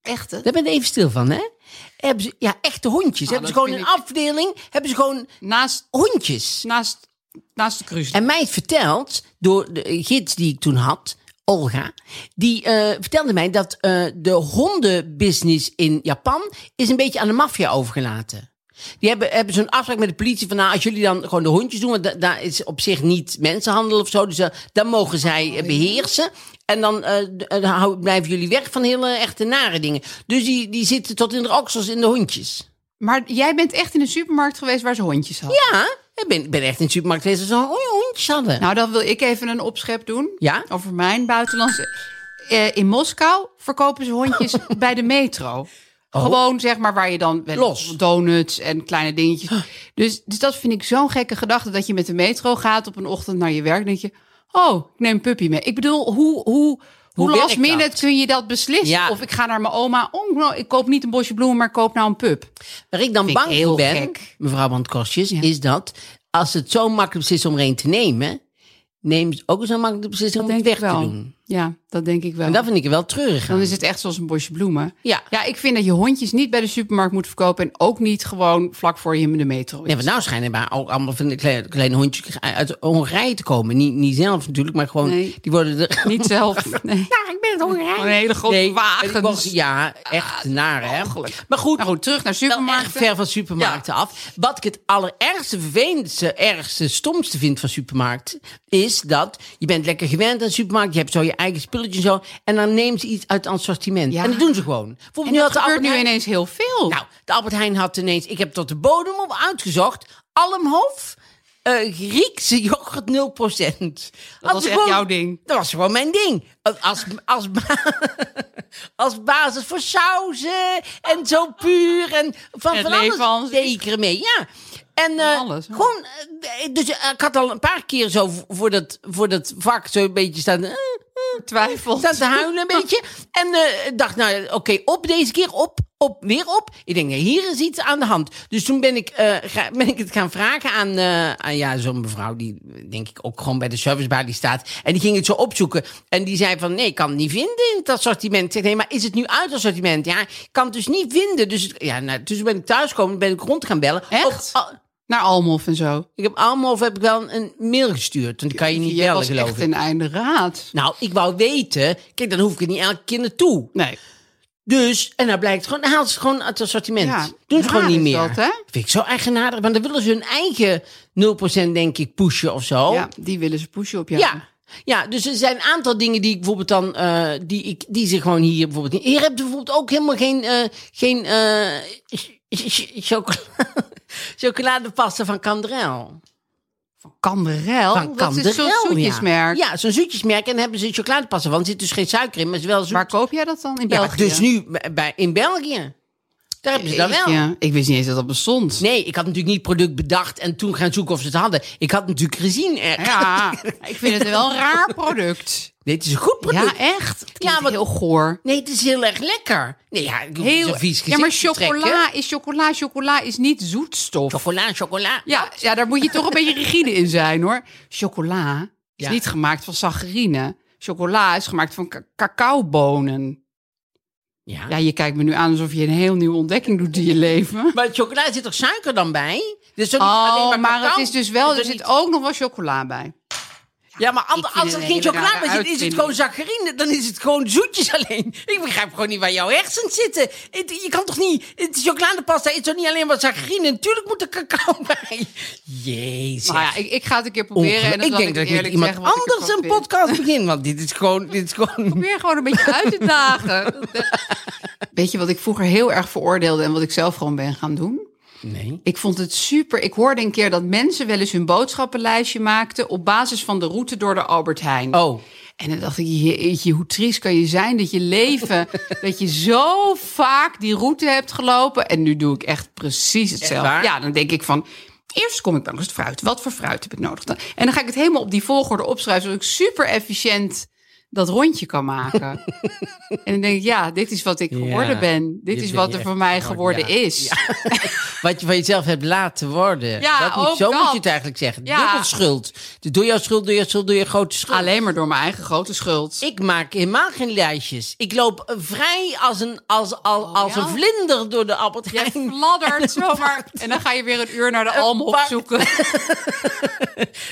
Speaker 2: Echt, hè?
Speaker 1: Daar ben je even stil van, hè? Hebben ze, ja, echte hondjes.
Speaker 2: Ah,
Speaker 1: hebben ze gewoon een
Speaker 2: ik-
Speaker 1: afdeling, hebben ze gewoon
Speaker 2: Naast,
Speaker 1: hondjes.
Speaker 2: naast, naast de cruise.
Speaker 1: En mij is verteld door de gids die ik toen had, Olga, die eh, vertelde mij dat eh, de hondenbusiness in Japan is een beetje aan de maffia overgelaten. Die hebben, hebben zo'n afspraak met de politie van, nou, als jullie dan gewoon de hondjes doen, want da- daar is op zich niet mensenhandel of zo, dus eh, dan mogen zij eh, beheersen. En dan blijven jullie weg van hele echte nare dingen. Dus die, die zitten tot in de oksels in de hondjes.
Speaker 2: Maar jij bent echt in een supermarkt geweest waar ze hondjes hadden.
Speaker 1: Ja, ik ben, ben echt in de supermarkt geweest dat ze hon- hondjes hadden.
Speaker 2: Nou, dan wil ik even een opschep doen.
Speaker 1: Ja?
Speaker 2: Over mijn buitenlandse... Eh, in Moskou verkopen ze hondjes bij de metro. Gewoon zeg maar waar je dan wel
Speaker 1: Oh. Los.
Speaker 2: donuts en kleine dingetjes. Dus, dus dat vind ik zo'n gekke gedachte dat je met de metro gaat op een ochtend naar je werk. denk je, oh, ik neem een puppy mee. Ik bedoel, hoe, hoe, hoe,
Speaker 1: werkt
Speaker 2: last minute
Speaker 1: dat?
Speaker 2: kun je dat beslissen?
Speaker 1: Ja.
Speaker 2: Of ik ga naar mijn oma. Oh, nou, ik koop niet een bosje bloemen, maar ik koop nou een pup.
Speaker 1: Waar ik dan
Speaker 2: Vind
Speaker 1: bang voor ben,
Speaker 2: gek.
Speaker 1: mevrouw Bandkostjes, is dat als het zo makkelijk beslist om er een te nemen, neem ze ook zo makkelijk de beslissing om het weg te doen.
Speaker 2: Ja, dat denk ik wel.
Speaker 1: En dat vind ik wel treurig
Speaker 2: Dan is het echt zoals een bosje bloemen.
Speaker 1: Ja.
Speaker 2: Ja, ik vind dat je hondjes niet bij de supermarkt moet verkopen. En ook niet gewoon vlak voor je in de metro. is.
Speaker 1: Ja, want nou schijnen maar ook allemaal van de kleine, kleine hondjes uit Hongarije te komen. Niet, niet zelf natuurlijk, maar gewoon,
Speaker 2: Nee.
Speaker 1: die worden er...
Speaker 2: Niet zelf. Nee.
Speaker 1: Ja, ik ben het Hongarije.
Speaker 2: Een hele grote
Speaker 1: Nee,
Speaker 2: wagens.
Speaker 1: ik was- ja, echt naar, hè.
Speaker 2: Walgelijk.
Speaker 1: Maar goed,
Speaker 2: Nou goed, terug naar supermarkten.
Speaker 1: ver van supermarkten af. Wat ik het allerergste, vervelendste, ergste, stomste vind van supermarkten... is dat je bent lekker gewend aan de supermarkt. Je hebt zo je eigen spulletjes en zo. En dan nemen ze iets uit het assortiment.
Speaker 2: Ja.
Speaker 1: En dat doen ze gewoon. Bijvoorbeeld
Speaker 2: En
Speaker 1: nu
Speaker 2: dat
Speaker 1: had de
Speaker 2: gebeurt nu
Speaker 1: Heijn-
Speaker 2: ineens heel veel.
Speaker 1: Nou, de Albert Heijn had ineens... Ik heb tot de bodem op uitgezocht. Almhof, eh Griekse yoghurt 0%. Dat
Speaker 2: was echt jouw ding.
Speaker 1: Dat was gewoon mijn ding. Als, als, als basis voor sauzen en zo puur. En van, van alles ik ermee, ja. En eh,
Speaker 2: alles,
Speaker 1: gewoon, eh, dus ik had al een paar keer zo voor dat, voor dat vak zo een beetje staan, eh,
Speaker 2: Twijfel.
Speaker 1: staan te huilen een beetje. En eh, dacht, nou oké, op deze keer, op, op, weer op. Ik denk, hier is iets aan de hand. Dus toen ben ik, eh, ga- ben ik het gaan vragen aan, eh, aan ja, zo'n mevrouw die, denk ik, ook gewoon bij de servicebar die staat. En die ging het zo opzoeken. En die zei van, nee, ik kan het niet vinden in het assortiment. Ik zeg, nee, maar is het nu uit assortiment? Ja, ik kan het dus niet vinden. Dus ja, nou, dus ben ik thuiskomen, ben ik rond gaan bellen.
Speaker 2: Echt?
Speaker 1: Op-
Speaker 2: Naar Almhof en zo.
Speaker 1: ik heb allemaal of heb ik wel een mail gestuurd. Want die kan je niet
Speaker 2: Je
Speaker 1: bellen,
Speaker 2: was
Speaker 1: geloof
Speaker 2: echt
Speaker 1: ik.
Speaker 2: een einde raad.
Speaker 1: Nou, ik wou weten. Kijk, dan hoef ik er niet elke keer naartoe.
Speaker 2: Nee.
Speaker 1: Dus, en dan blijkt gewoon, dan haalt ze het gewoon uit het assortiment.
Speaker 2: Ja,
Speaker 1: Doen ze gewoon niet meer.
Speaker 2: dat, hè?
Speaker 1: Vind ik zo eigenaardig. Want dan willen ze hun eigen 0% denk ik pushen of zo.
Speaker 2: Ja, die willen ze pushen op jou.
Speaker 1: Ja. Ja, dus er zijn een aantal dingen die ik bijvoorbeeld dan, eh, die, ik, die ze gewoon hier bijvoorbeeld niet. Hier heb je bijvoorbeeld ook helemaal geen, eh, geen eh, chocoladepasta van Candrel.
Speaker 2: Kanderel?
Speaker 1: Van
Speaker 2: dat is zo'n zoetjesmerk.
Speaker 1: Ja, zo'n zoetjesmerk. En dan hebben ze chocoladepasta van. Er zit dus geen suiker in, maar het is wel zoet.
Speaker 2: Waar koop jij dat dan? In
Speaker 1: ja,
Speaker 2: België?
Speaker 1: dus nu bij, in België. Daar hebben ze dat wel.
Speaker 2: Ja, ik wist niet eens dat dat bestond.
Speaker 1: Nee, ik had natuurlijk niet het product bedacht en toen gaan zoeken of ze het hadden. Ik had natuurlijk gezien er.
Speaker 2: Ja, ik vind het wel een raar product.
Speaker 1: Nee, het is een goed product.
Speaker 2: Ja, echt? Het
Speaker 1: Ja, wat-
Speaker 2: heel goor.
Speaker 1: Nee, het is heel erg lekker. Nee, ja, ik
Speaker 2: Heel,
Speaker 1: vies
Speaker 2: ja, maar
Speaker 1: trekken.
Speaker 2: chocola is chocola. Chocola is niet zoetstof.
Speaker 1: Chocola, chocola.
Speaker 2: Ja, ja, daar moet je toch een beetje rigide in zijn hoor. Chocola is
Speaker 1: Ja.
Speaker 2: niet gemaakt van saccharine. Chocola is gemaakt van ca- cacaobonen.
Speaker 1: Ja.
Speaker 2: Ja, je kijkt me nu aan alsof je een heel nieuwe ontdekking doet in je leven.
Speaker 1: Maar chocola zit toch suiker dan bij? Dus
Speaker 2: Oh,
Speaker 1: maar,
Speaker 2: maar het is dus wel, er zit
Speaker 1: niet-
Speaker 2: ook nog wel chocola bij.
Speaker 1: Ja, maar
Speaker 2: Ik
Speaker 1: als er
Speaker 2: het
Speaker 1: geen chocolade zit, is het gewoon saccharine. Dan is het gewoon zoetjes alleen. Ik begrijp gewoon niet waar jouw hersens zitten. Het- Je kan toch niet... Het chocoladepasta is toch niet alleen maar saccharine? Natuurlijk moet er cacao bij. Jezus.
Speaker 2: Maar ja, ik, ik ga het een keer proberen. En dan
Speaker 1: ik denk dat ik met
Speaker 2: eerlijk
Speaker 1: iemand
Speaker 2: ik
Speaker 1: anders een
Speaker 2: vind.
Speaker 1: podcast begin. Want dit is gewoon... Dit is gewoon...
Speaker 2: Probeer gewoon een beetje uit te dagen. Weet je wat ik vroeger heel erg veroordeelde en wat ik zelf gewoon ben gaan doen?
Speaker 1: Nee.
Speaker 2: Ik vond het super. Ik hoorde een keer dat mensen wel eens hun boodschappenlijstje maakten op basis van de route door de Albert Heijn.
Speaker 1: Oh.
Speaker 2: En dan dacht ik, jeetje, hoe triest kan je zijn dat je leven, dat je zo vaak die route hebt gelopen. En nu doe ik echt precies hetzelfde. Ja, dan denk ik van, eerst kom ik langs het fruit. Wat voor fruit heb ik nodig? dan? En dan ga ik het helemaal op die volgorde opschrijven, zodat ik super efficiënt dat rondje kan maken. en dan denk ik, ja, dit is wat ik geworden
Speaker 1: Ja,
Speaker 2: ben. Dit is wat er voor mij
Speaker 1: geworden,
Speaker 2: geworden
Speaker 1: ja.
Speaker 2: is.
Speaker 1: Wat je van jezelf hebt laten worden.
Speaker 2: Ja,
Speaker 1: dat moet,
Speaker 2: ook
Speaker 1: zo moet je het eigenlijk zeggen.
Speaker 2: Ja.
Speaker 1: Dubbel schuld. Dus door jouw schuld, door jouw schuld, door je grote schuld.
Speaker 2: Alleen maar door mijn eigen grote schuld.
Speaker 1: Ik maak helemaal geen lijstjes. Ik loop vrij als een, als, als, als
Speaker 2: ja?
Speaker 1: een vlinder door de Albert Heijn.
Speaker 2: fladdert zomaar. En dan ga je weer een uur naar de alm opzoeken.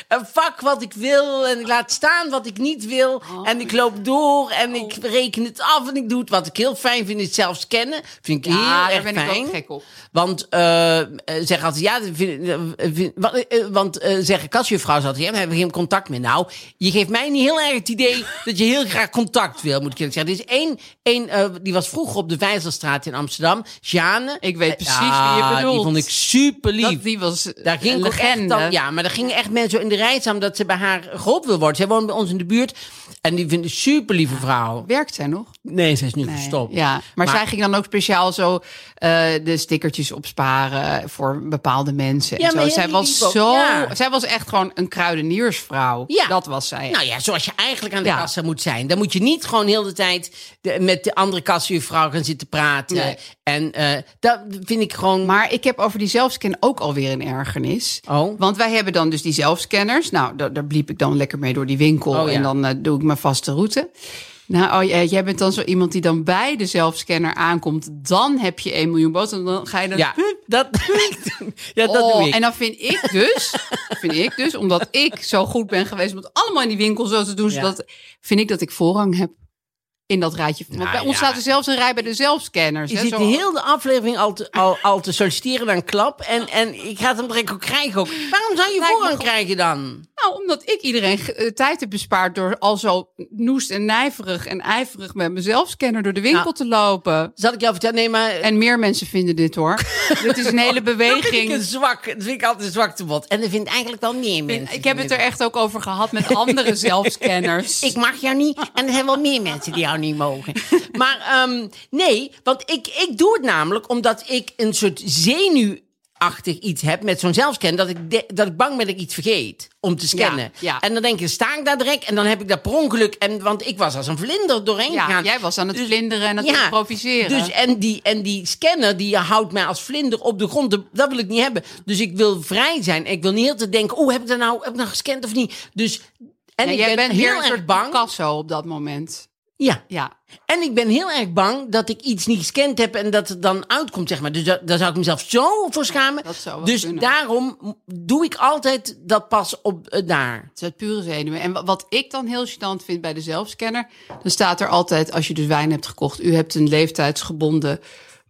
Speaker 1: Een vak wat ik wil en ik laat staan wat ik niet wil. En ik loop door en ik reken het af en ik doe het. Wat ik heel fijn vind is zelf scannen. Vind ik
Speaker 2: Ja,
Speaker 1: heel
Speaker 2: daar
Speaker 1: erg
Speaker 2: ben ik
Speaker 1: fijn.
Speaker 2: ook gek op.
Speaker 1: Want eh eh, zeg altijd, ja, dat vind, eh, vind- eh, want eh zeggen kasjuffrouw altijd, ja, we hebben geen contact meer. Nou, je geeft mij niet heel erg het idee dat je heel graag contact wil, moet ik eerlijk zeggen. Er is één, één eh, die was vroeger op de Vijzelstraat in Amsterdam, Sjane.
Speaker 2: Ik weet precies
Speaker 1: Ja,
Speaker 2: wie je bedoelt.
Speaker 1: Die vond ik super lief.
Speaker 2: Dat, die was
Speaker 1: Daar ging
Speaker 2: legende.
Speaker 1: dan, ja, maar daar gingen echt mensen zo in de rij staan dat ze bij haar geholpen wil worden. Zij woont bij ons in de buurt en die vindt een super lieve vrouw.
Speaker 2: Werkt zij nog?
Speaker 1: Nee, ze is nu
Speaker 2: Nee.
Speaker 1: gestopt.
Speaker 2: Ja, maar,
Speaker 1: Maar-
Speaker 2: zij ging dan ook speciaal zo eh, de stickertjes opsparen voor bepaalde mensen.
Speaker 1: Ja,
Speaker 2: en zo. Zij was
Speaker 1: ook,
Speaker 2: zo.
Speaker 1: ja.
Speaker 2: Zij was echt gewoon een kruideniersvrouw.
Speaker 1: Ja.
Speaker 2: Dat was zij.
Speaker 1: Nou ja, zoals je eigenlijk aan de kassa moet zijn. Dan moet je niet gewoon heel de tijd de- met de andere kassajuffrouw gaan zitten praten.
Speaker 2: Nee.
Speaker 1: En eh, dat vind ik gewoon...
Speaker 2: Maar ik heb over die zelfscan ook alweer een ergernis.
Speaker 1: Oh.
Speaker 2: Want wij hebben dan dus die zelfscanners. Nou, daar, daar bliep ik dan lekker mee door die winkel.
Speaker 1: Oh.
Speaker 2: En dan eh, doe ik mijn vaste route. Nou, oh, jij bent dan zo iemand die dan bij de zelfscanner aankomt. Dan heb je 1 miljoen boter. En dan ga je dan...
Speaker 1: Ja, dat, ja, dat
Speaker 2: Oh,
Speaker 1: doe ik.
Speaker 2: En dan vind ik dus, vind ik dus, omdat ik zo goed ben geweest om het allemaal in die winkel zo te doen,
Speaker 1: Ja.
Speaker 2: zodat, vind ik dat ik voorrang heb in dat rijtje. Want
Speaker 1: Nou,
Speaker 2: bij ons
Speaker 1: ja.
Speaker 2: staat er zelfs een rij bij de zelfscanners.
Speaker 1: Je
Speaker 2: hè,
Speaker 1: zit
Speaker 2: zo-
Speaker 1: de hele aflevering al te, al, al te solliciteren naar een klap. En, en ik ga het hem direct ook krijgen ook. Waarom zou je
Speaker 2: Lijkt me
Speaker 1: voorrang krijgen dan?
Speaker 2: Nou, omdat ik iedereen eh, tijd heb bespaard door al zo noest en nijverig en ijverig met mijn zelfscanner door de winkel
Speaker 1: Nou.
Speaker 2: te lopen.
Speaker 1: Zal ik jou vertellen? Nee, maar...
Speaker 2: En meer mensen vinden dit hoor. dit is een hele
Speaker 1: dat vind ik
Speaker 2: beweging.
Speaker 1: een zwak. Dat vind ik altijd een zwaktebod. En dat vindt eigenlijk wel meer mensen.
Speaker 2: Ik heb het er echt ook over gehad met andere zelfscanners.
Speaker 1: Ik mag jou niet. En er zijn wel meer mensen die jou niet mogen. Maar ehm, nee, want ik, ik doe het namelijk omdat ik een soort zenuwachtig iets heb met zo'n zelfscan. Dat ik, de- dat ik bang ben dat ik iets vergeet om te scannen.
Speaker 2: Ja, ja.
Speaker 1: En dan denk ik, sta ik daar direct en dan heb ik dat per ongeluk. En, want ik was als een vlinder doorheen
Speaker 2: ja,
Speaker 1: gegaan.
Speaker 2: jij was aan het
Speaker 1: Dus-
Speaker 2: vlinderen en het
Speaker 1: Ja,
Speaker 2: improviseren.
Speaker 1: Dus en die, en die scanner die houdt mij als vlinder op de grond. Dat wil ik niet hebben. Dus ik wil vrij zijn. Ik wil niet heel te denken, oh, heb ik dat nou, heb ik nou gescand of niet? Dus en ik
Speaker 2: jij
Speaker 1: ben
Speaker 2: bent
Speaker 1: heel erg bang.
Speaker 2: Picasso op dat moment.
Speaker 1: Ja.
Speaker 2: Ja.
Speaker 1: En ik ben heel erg bang dat ik iets niet gescand heb en dat het dan uitkomt, zeg maar. Dus da- daar zou ik mezelf zo voor schamen.
Speaker 2: Dat zou wel
Speaker 1: dus
Speaker 2: kunnen.
Speaker 1: daarom doe ik altijd dat pas op eh, daar.
Speaker 2: Het is het pure zenuwen. En wa- wat ik dan heel gênant vind bij de zelfscanner... dan staat er altijd, als je dus wijn hebt gekocht... u hebt een leeftijdsgebonden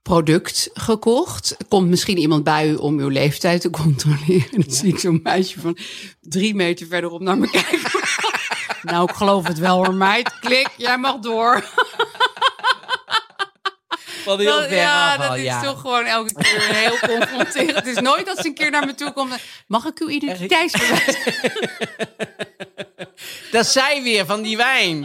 Speaker 2: product gekocht. Komt misschien iemand bij u om uw leeftijd te controleren. En dan zie ik zo'n meisje van drie meter verderop naar me kijken. Nou, ik geloof het wel hoor, meid. Klik, jij mag door.
Speaker 1: Wat
Speaker 2: Dat- ja, dat is toch gewoon elke keer heel confronterend. Het is nooit dat ze een keer naar me toe komt. Mag ik uw identiteitsbewijs?
Speaker 1: Dat zij weer van die wijn.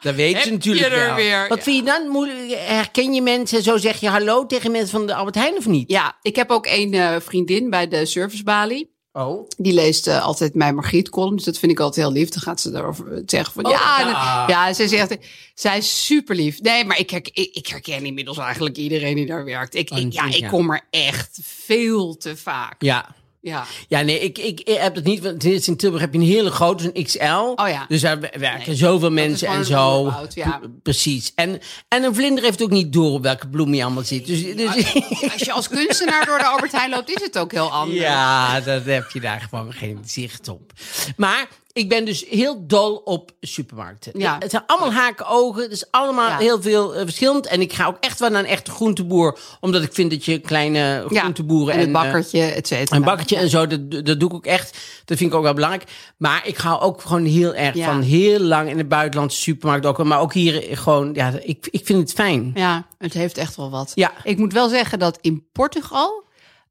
Speaker 1: Dat weet
Speaker 2: Heb
Speaker 1: ze natuurlijk
Speaker 2: je er
Speaker 1: wel.
Speaker 2: weer,
Speaker 1: Wat
Speaker 2: ja.
Speaker 1: vind je dan moeilijk? Herken je mensen? Zo zeg je hallo tegen mensen van de Albert Heijn of niet?
Speaker 2: Ja, ik heb ook een eh, vriendin bij de servicebalie.
Speaker 1: Oh.
Speaker 2: Die leest eh, altijd mijn Margriet column. Dus dat vind ik altijd heel lief. Dan gaat ze daarover zeggen van ja. en-
Speaker 1: ja.
Speaker 2: ja, ze zegt, zij is super lief. Nee, maar ik, herk- ik, ik herken inmiddels eigenlijk iedereen die daar werkt. Ik, ik, ja, ik kom er echt veel te vaak.
Speaker 1: Ja.
Speaker 2: Ja.
Speaker 1: Ja, nee, ik, ik, ik heb het niet. Want in Tilburg heb je een hele grote, een XL.
Speaker 2: Oh ja.
Speaker 1: Dus daar werken zoveel mensen en zo.
Speaker 2: ja.
Speaker 1: Precies. En, en een vlinder heeft ook niet door op welke bloem hij allemaal zit. Dus, dus,
Speaker 2: Als je als kunstenaar door de Albert Heijn loopt, is het ook heel anders.
Speaker 1: ja, dat heb je daar gewoon geen zicht op. Maar ik ben dus heel dol op supermarkten.
Speaker 2: Ja.
Speaker 1: Het zijn allemaal haken ogen. Het is allemaal
Speaker 2: Ja.
Speaker 1: heel veel eh, verschillend. En ik ga ook echt wel naar een echte groenteboer. Omdat ik vind dat je kleine groenteboeren
Speaker 2: en het
Speaker 1: eh,
Speaker 2: bakkertje, et cetera.
Speaker 1: een bakkertje en zo, dat, dat doe ik ook echt. Dat vind ik ook wel belangrijk. Maar ik hou ook gewoon heel erg
Speaker 2: Ja.
Speaker 1: van heel lang in de buitenlandse supermarkt ook. Maar ook hier gewoon, ja, ik, ik vind het fijn.
Speaker 2: Ja, het heeft echt wel wat.
Speaker 1: Ja.
Speaker 2: Ik moet wel zeggen dat in Portugal,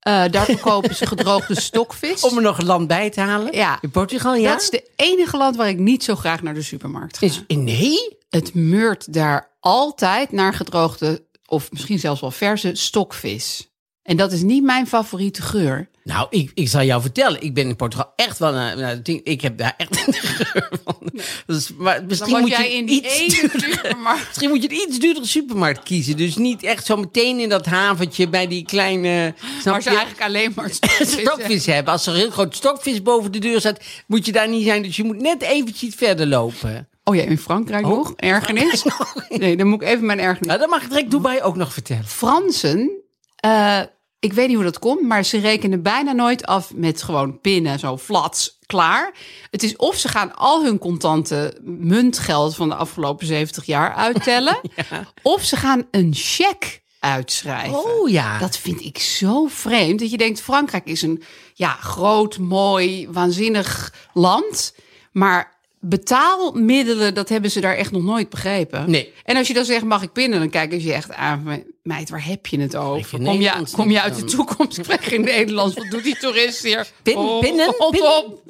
Speaker 2: eh, daar verkopen ze gedroogde stokvis.
Speaker 1: Om er nog land bij te halen.
Speaker 2: Ja.
Speaker 1: In Portugal, ja.
Speaker 2: Dat is de enige land waar ik niet zo graag naar de supermarkt ga.
Speaker 1: Is, nee?
Speaker 2: Het meurt daar altijd naar gedroogde, of misschien zelfs wel verse stokvis. En dat is niet mijn favoriete geur.
Speaker 1: Nou, ik, ik zal jou vertellen. Ik ben in Portugal echt wel ik heb daar echt een geur van. Dus, maar misschien
Speaker 2: Dan
Speaker 1: moet
Speaker 2: was
Speaker 1: je
Speaker 2: jij in die
Speaker 1: iets
Speaker 2: ene
Speaker 1: duurdere-
Speaker 2: supermarkt.
Speaker 1: Misschien moet je een iets duurdere supermarkt kiezen. Dus niet echt zo meteen in dat haventje bij die kleine...
Speaker 2: Maar ze eigenlijk alleen maar stokvis
Speaker 1: stokvis hebben. Als er een heel groot stokvis boven de deur staat, moet je daar niet zijn. Dus je moet net eventjes verder lopen.
Speaker 2: Oh ja, in Frankrijk nog? Ergernis? Nee, dan moet ik even mijn ergernis.
Speaker 1: Nou, dan mag ik direct Dubai ook nog vertellen.
Speaker 2: Fransen, eh, ik weet niet hoe dat komt, maar ze rekenen bijna nooit af met gewoon pinnen, zo flats, klaar. Het is of ze gaan al hun contante muntgeld van de afgelopen 70 jaar uittellen, of ze gaan een cheque uitschrijven.
Speaker 1: Oh ja.
Speaker 2: Dat vind ik zo vreemd. Dat je denkt, Frankrijk is een ja, groot, mooi, waanzinnig land. Maar betaalmiddelen, dat hebben ze daar echt nog nooit begrepen.
Speaker 1: Nee.
Speaker 2: En als je dan zegt, mag ik pinnen? Dan kijken ze je echt aan. Meid, waar heb je het over? Kom je, kom je uit de toekomst? Spreek je Nederlands? Wat doet die toerist hier?
Speaker 1: Pin-
Speaker 2: Oh,
Speaker 1: pinnen? Pinnen?
Speaker 2: op.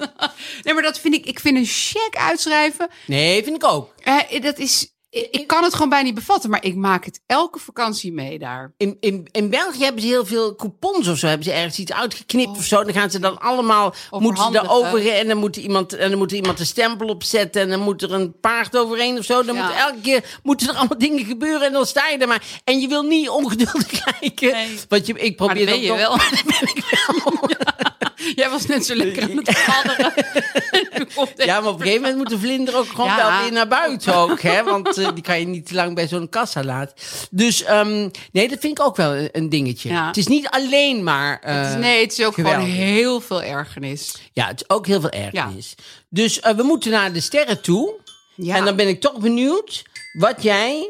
Speaker 2: Nee, maar dat vind ik... Ik vind een cheque uitschrijven...
Speaker 1: Nee, vind ik ook.
Speaker 2: eh, dat is... Ik kan het gewoon bijna niet bevatten, maar ik maak het elke vakantie mee daar.
Speaker 1: In, in, in België hebben ze heel veel coupons of zo. Hebben ze ergens iets uitgeknipt of zo. Dan gaan ze dan allemaal moeten ze daarover en dan moet iemand en dan moet iemand een stempel op zetten en dan moet er een paard overheen of zo. Dan
Speaker 2: Ja.
Speaker 1: moet elke keer moeten er allemaal dingen gebeuren en dan sta je er maar en je wil niet ongeduldig kijken.
Speaker 2: Nee.
Speaker 1: Want je, ik
Speaker 2: Maar
Speaker 1: probeer
Speaker 2: dat ben je wel.
Speaker 1: dat ben ik wel.
Speaker 2: Jij was net zo lekker aan het komt
Speaker 1: Ja, maar op een gegeven moment moet de vlinder ook gewoon
Speaker 2: Ja.
Speaker 1: wel weer naar buiten ook, hè? Want eh, die kan je niet te lang bij zo'n kassa laten. Dus ehm, nee, dat vind ik ook wel een, dingetje.
Speaker 2: Ja.
Speaker 1: Het is niet alleen maar. eh,
Speaker 2: Het is- nee, het is ook gewoon heel veel ergernis.
Speaker 1: Ja, het is ook heel veel ergernis. Dus eh, we moeten naar de sterren toe.
Speaker 2: Ja,
Speaker 1: En dan ben ik toch benieuwd wat jij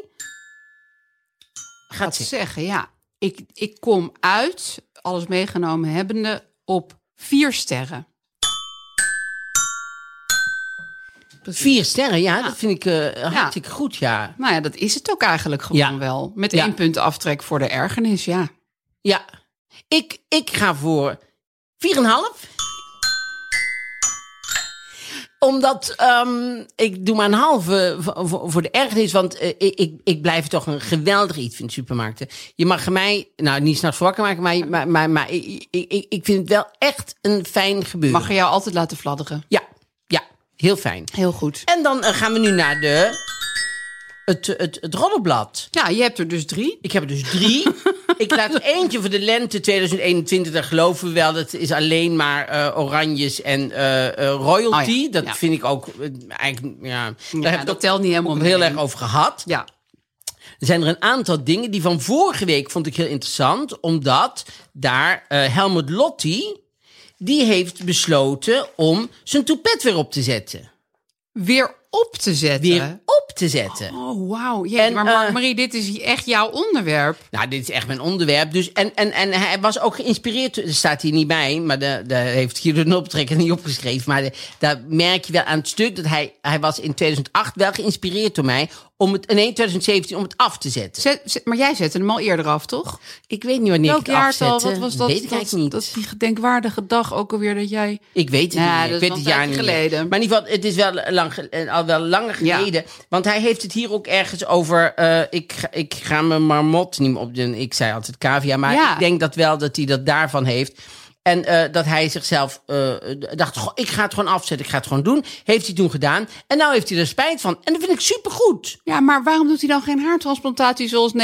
Speaker 1: gaat
Speaker 2: gaat
Speaker 1: zeggen.
Speaker 2: zeggen, ja. Ik, ik kom uit, alles meegenomen hebbende, op vier sterren.
Speaker 1: Vier sterren, ja, dat vind ik
Speaker 2: Ja.
Speaker 1: hartstikke goed, ja.
Speaker 2: Nou ja, dat is het ook eigenlijk gewoon
Speaker 1: Ja.
Speaker 2: wel. Met één punt aftrek voor de ergernis, ja.
Speaker 1: Ja, ik, ik ga voor 4,5. Omdat ehm, ik doe maar een halve voor, de ergernis. Want eh, ik, ik, ik blijf toch een geweldig iets vinden, supermarkten. Je mag mij, nou niet s'nachts wakker maken, maar, maar, maar, maar ik, ik, ik- ik vind het wel echt een fijn gebeuren.
Speaker 2: Mag je jou altijd laten fladderen.
Speaker 1: Ja, ja, heel fijn.
Speaker 2: Heel goed.
Speaker 1: En dan eh, gaan we nu naar de, het, het, het roddelblad.
Speaker 2: Ja, je hebt er dus drie.
Speaker 1: Ik heb er dus drie. ik laat eentje voor de lente 2021. Daar geloven we wel. Dat is alleen maar eh, oranjes en eh, eh, royalty.
Speaker 2: Oh ja,
Speaker 1: Dat
Speaker 2: ja.
Speaker 1: vind ik ook eigenlijk. Ja, daar
Speaker 2: Ja,
Speaker 1: heb ik
Speaker 2: dat
Speaker 1: het
Speaker 2: telt niet helemaal
Speaker 1: heel erg over gehad.
Speaker 2: Ja.
Speaker 1: Er zijn er een aantal dingen die van vorige week vond ik heel interessant. Omdat daar Helmut Lotti. Die heeft besloten om zijn toepet weer op te zetten.
Speaker 2: Weer op te zetten.
Speaker 1: Weer op te zetten.
Speaker 2: Oh, wauw. Maar Mark
Speaker 1: eh,
Speaker 2: Marie, dit is echt jouw onderwerp.
Speaker 1: Nou, dit is echt mijn onderwerp. Dus, en, en, en hij was ook geïnspireerd. Er staat hier niet bij, maar daar heeft hier de optrekker niet opgeschreven. Maar de- daar merk je wel aan het stuk dat hij, hij was in 2008 wel geïnspireerd door mij. Om het, nee, 2017 om het af te zetten.
Speaker 2: Zet, zet- maar jij zette hem al eerder af, toch?
Speaker 1: Ik weet niet wanneer
Speaker 2: Welk
Speaker 1: ik het
Speaker 2: jaartal?
Speaker 1: afzette.
Speaker 2: Wat was dat?
Speaker 1: Weet ik
Speaker 2: dat,
Speaker 1: niet.
Speaker 2: dat die gedenkwaardige dag ook alweer dat jij...
Speaker 1: Ik weet het
Speaker 2: Ja,
Speaker 1: niet.
Speaker 2: dat is
Speaker 1: Ik weet het jaar niet
Speaker 2: tijdje
Speaker 1: meer.
Speaker 2: geleden.
Speaker 1: Maar in ieder geval, het is wel lang, eh, al wel langer
Speaker 2: Ja.
Speaker 1: geleden. Want hij heeft het hier ook ergens over. eh, ik, ga- ik ga mijn marmot niet meer op. Ik zei altijd cavia, maar
Speaker 2: Ja.
Speaker 1: ik denk dat wel dat hij dat daarvan heeft. En eh, dat hij zichzelf eh, dacht, goh, ik ga het gewoon afzetten, ik ga het gewoon doen. Heeft hij toen gedaan. En nou heeft hij er spijt van. En dat vind ik supergoed.
Speaker 2: Ja, maar waarom doet hij dan geen haartransplantatie zoals 99%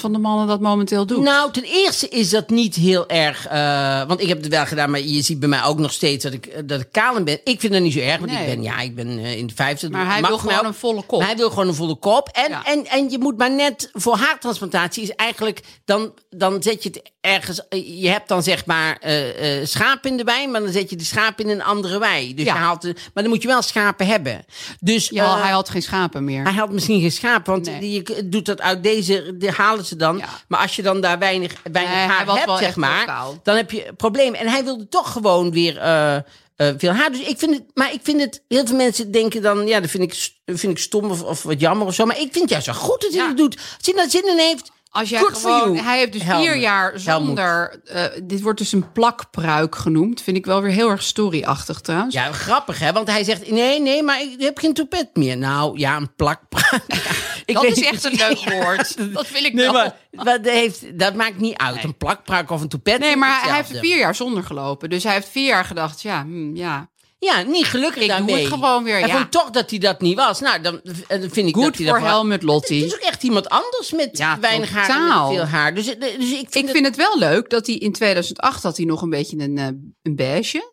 Speaker 2: van de mannen dat momenteel doet?
Speaker 1: Nou, ten eerste is dat niet heel erg. eh, want ik heb het wel gedaan, maar je ziet bij mij ook nog steeds dat ik, dat ik ben. Ik vind dat niet zo erg, want
Speaker 2: Nee.
Speaker 1: ik ben, ja, ik ben in de 50.
Speaker 2: maar hij wil gewoon
Speaker 1: ook.
Speaker 2: een volle kop.
Speaker 1: Hij wil gewoon een volle kop. En,
Speaker 2: Ja.
Speaker 1: en, en je moet maar net voor haartransplantatie is eigenlijk. Dan, dan zet je het ergens. Je hebt dan zeg maar eh, schapen in de wei, maar dan zet je de schapen in een andere wei. Dus
Speaker 2: Ja.
Speaker 1: je haalt, de- maar dan moet je wel schapen hebben. Dus
Speaker 2: Ja,
Speaker 1: eh,
Speaker 2: hij had geen schapen meer.
Speaker 1: hij had misschien geen schapen, want
Speaker 2: Nee.
Speaker 1: je doet dat uit deze, de halen ze dan.
Speaker 2: Ja.
Speaker 1: Maar als je dan daar weinig, weinig
Speaker 2: Nee,
Speaker 1: haar hebt, zeg maar,
Speaker 2: lokaal.
Speaker 1: dan heb je problemen. En hij wilde toch gewoon weer veel haar. Dus ik vind het, maar ik vind het, heel veel mensen denken dan, ja, dat vind ik, vind ik stom of, of wat jammer of zo. Maar ik vind het juist wel goed dat hij
Speaker 2: Ja.
Speaker 1: dat doet. Als hij daar zin in heeft,
Speaker 2: Als jij
Speaker 1: Good
Speaker 2: gewoon, hij heeft dus
Speaker 1: Helmut.
Speaker 2: vier jaar zonder. eh, dit wordt dus een plakpruik genoemd. Vind ik wel weer heel erg storyachtig trouwens.
Speaker 1: Ja, grappig hè, want hij zegt nee, nee, maar ik heb geen toepet meer. Nou, ja, een plak. ik
Speaker 2: dat is echt een leuk woord. Dat wil ik
Speaker 1: Nee,
Speaker 2: wel.
Speaker 1: maar, maar dat, heeft, dat maakt niet uit. Een plakpruik of een toepet.
Speaker 2: Nee, maar hij heeft vier jaar zonder gelopen. Dus hij heeft vier jaar gedacht, ja, hm, ja.
Speaker 1: Ja, niet gelukkig
Speaker 2: Ik doe
Speaker 1: daarmee.
Speaker 2: het gewoon weer,
Speaker 1: Hij
Speaker 2: ja.
Speaker 1: vond toch dat hij dat niet was. Nou, dan, dan vind ik
Speaker 2: Goed
Speaker 1: dat hij
Speaker 2: voor Helmut
Speaker 1: Het
Speaker 2: Lotti.
Speaker 1: is ook echt iemand anders met
Speaker 2: Ja,
Speaker 1: weinig haar en veel haar. Dus, dus ik vind,
Speaker 2: Ik
Speaker 1: het-
Speaker 2: vind het wel leuk dat hij in 2008 had hij nog een beetje een, eh, een beige.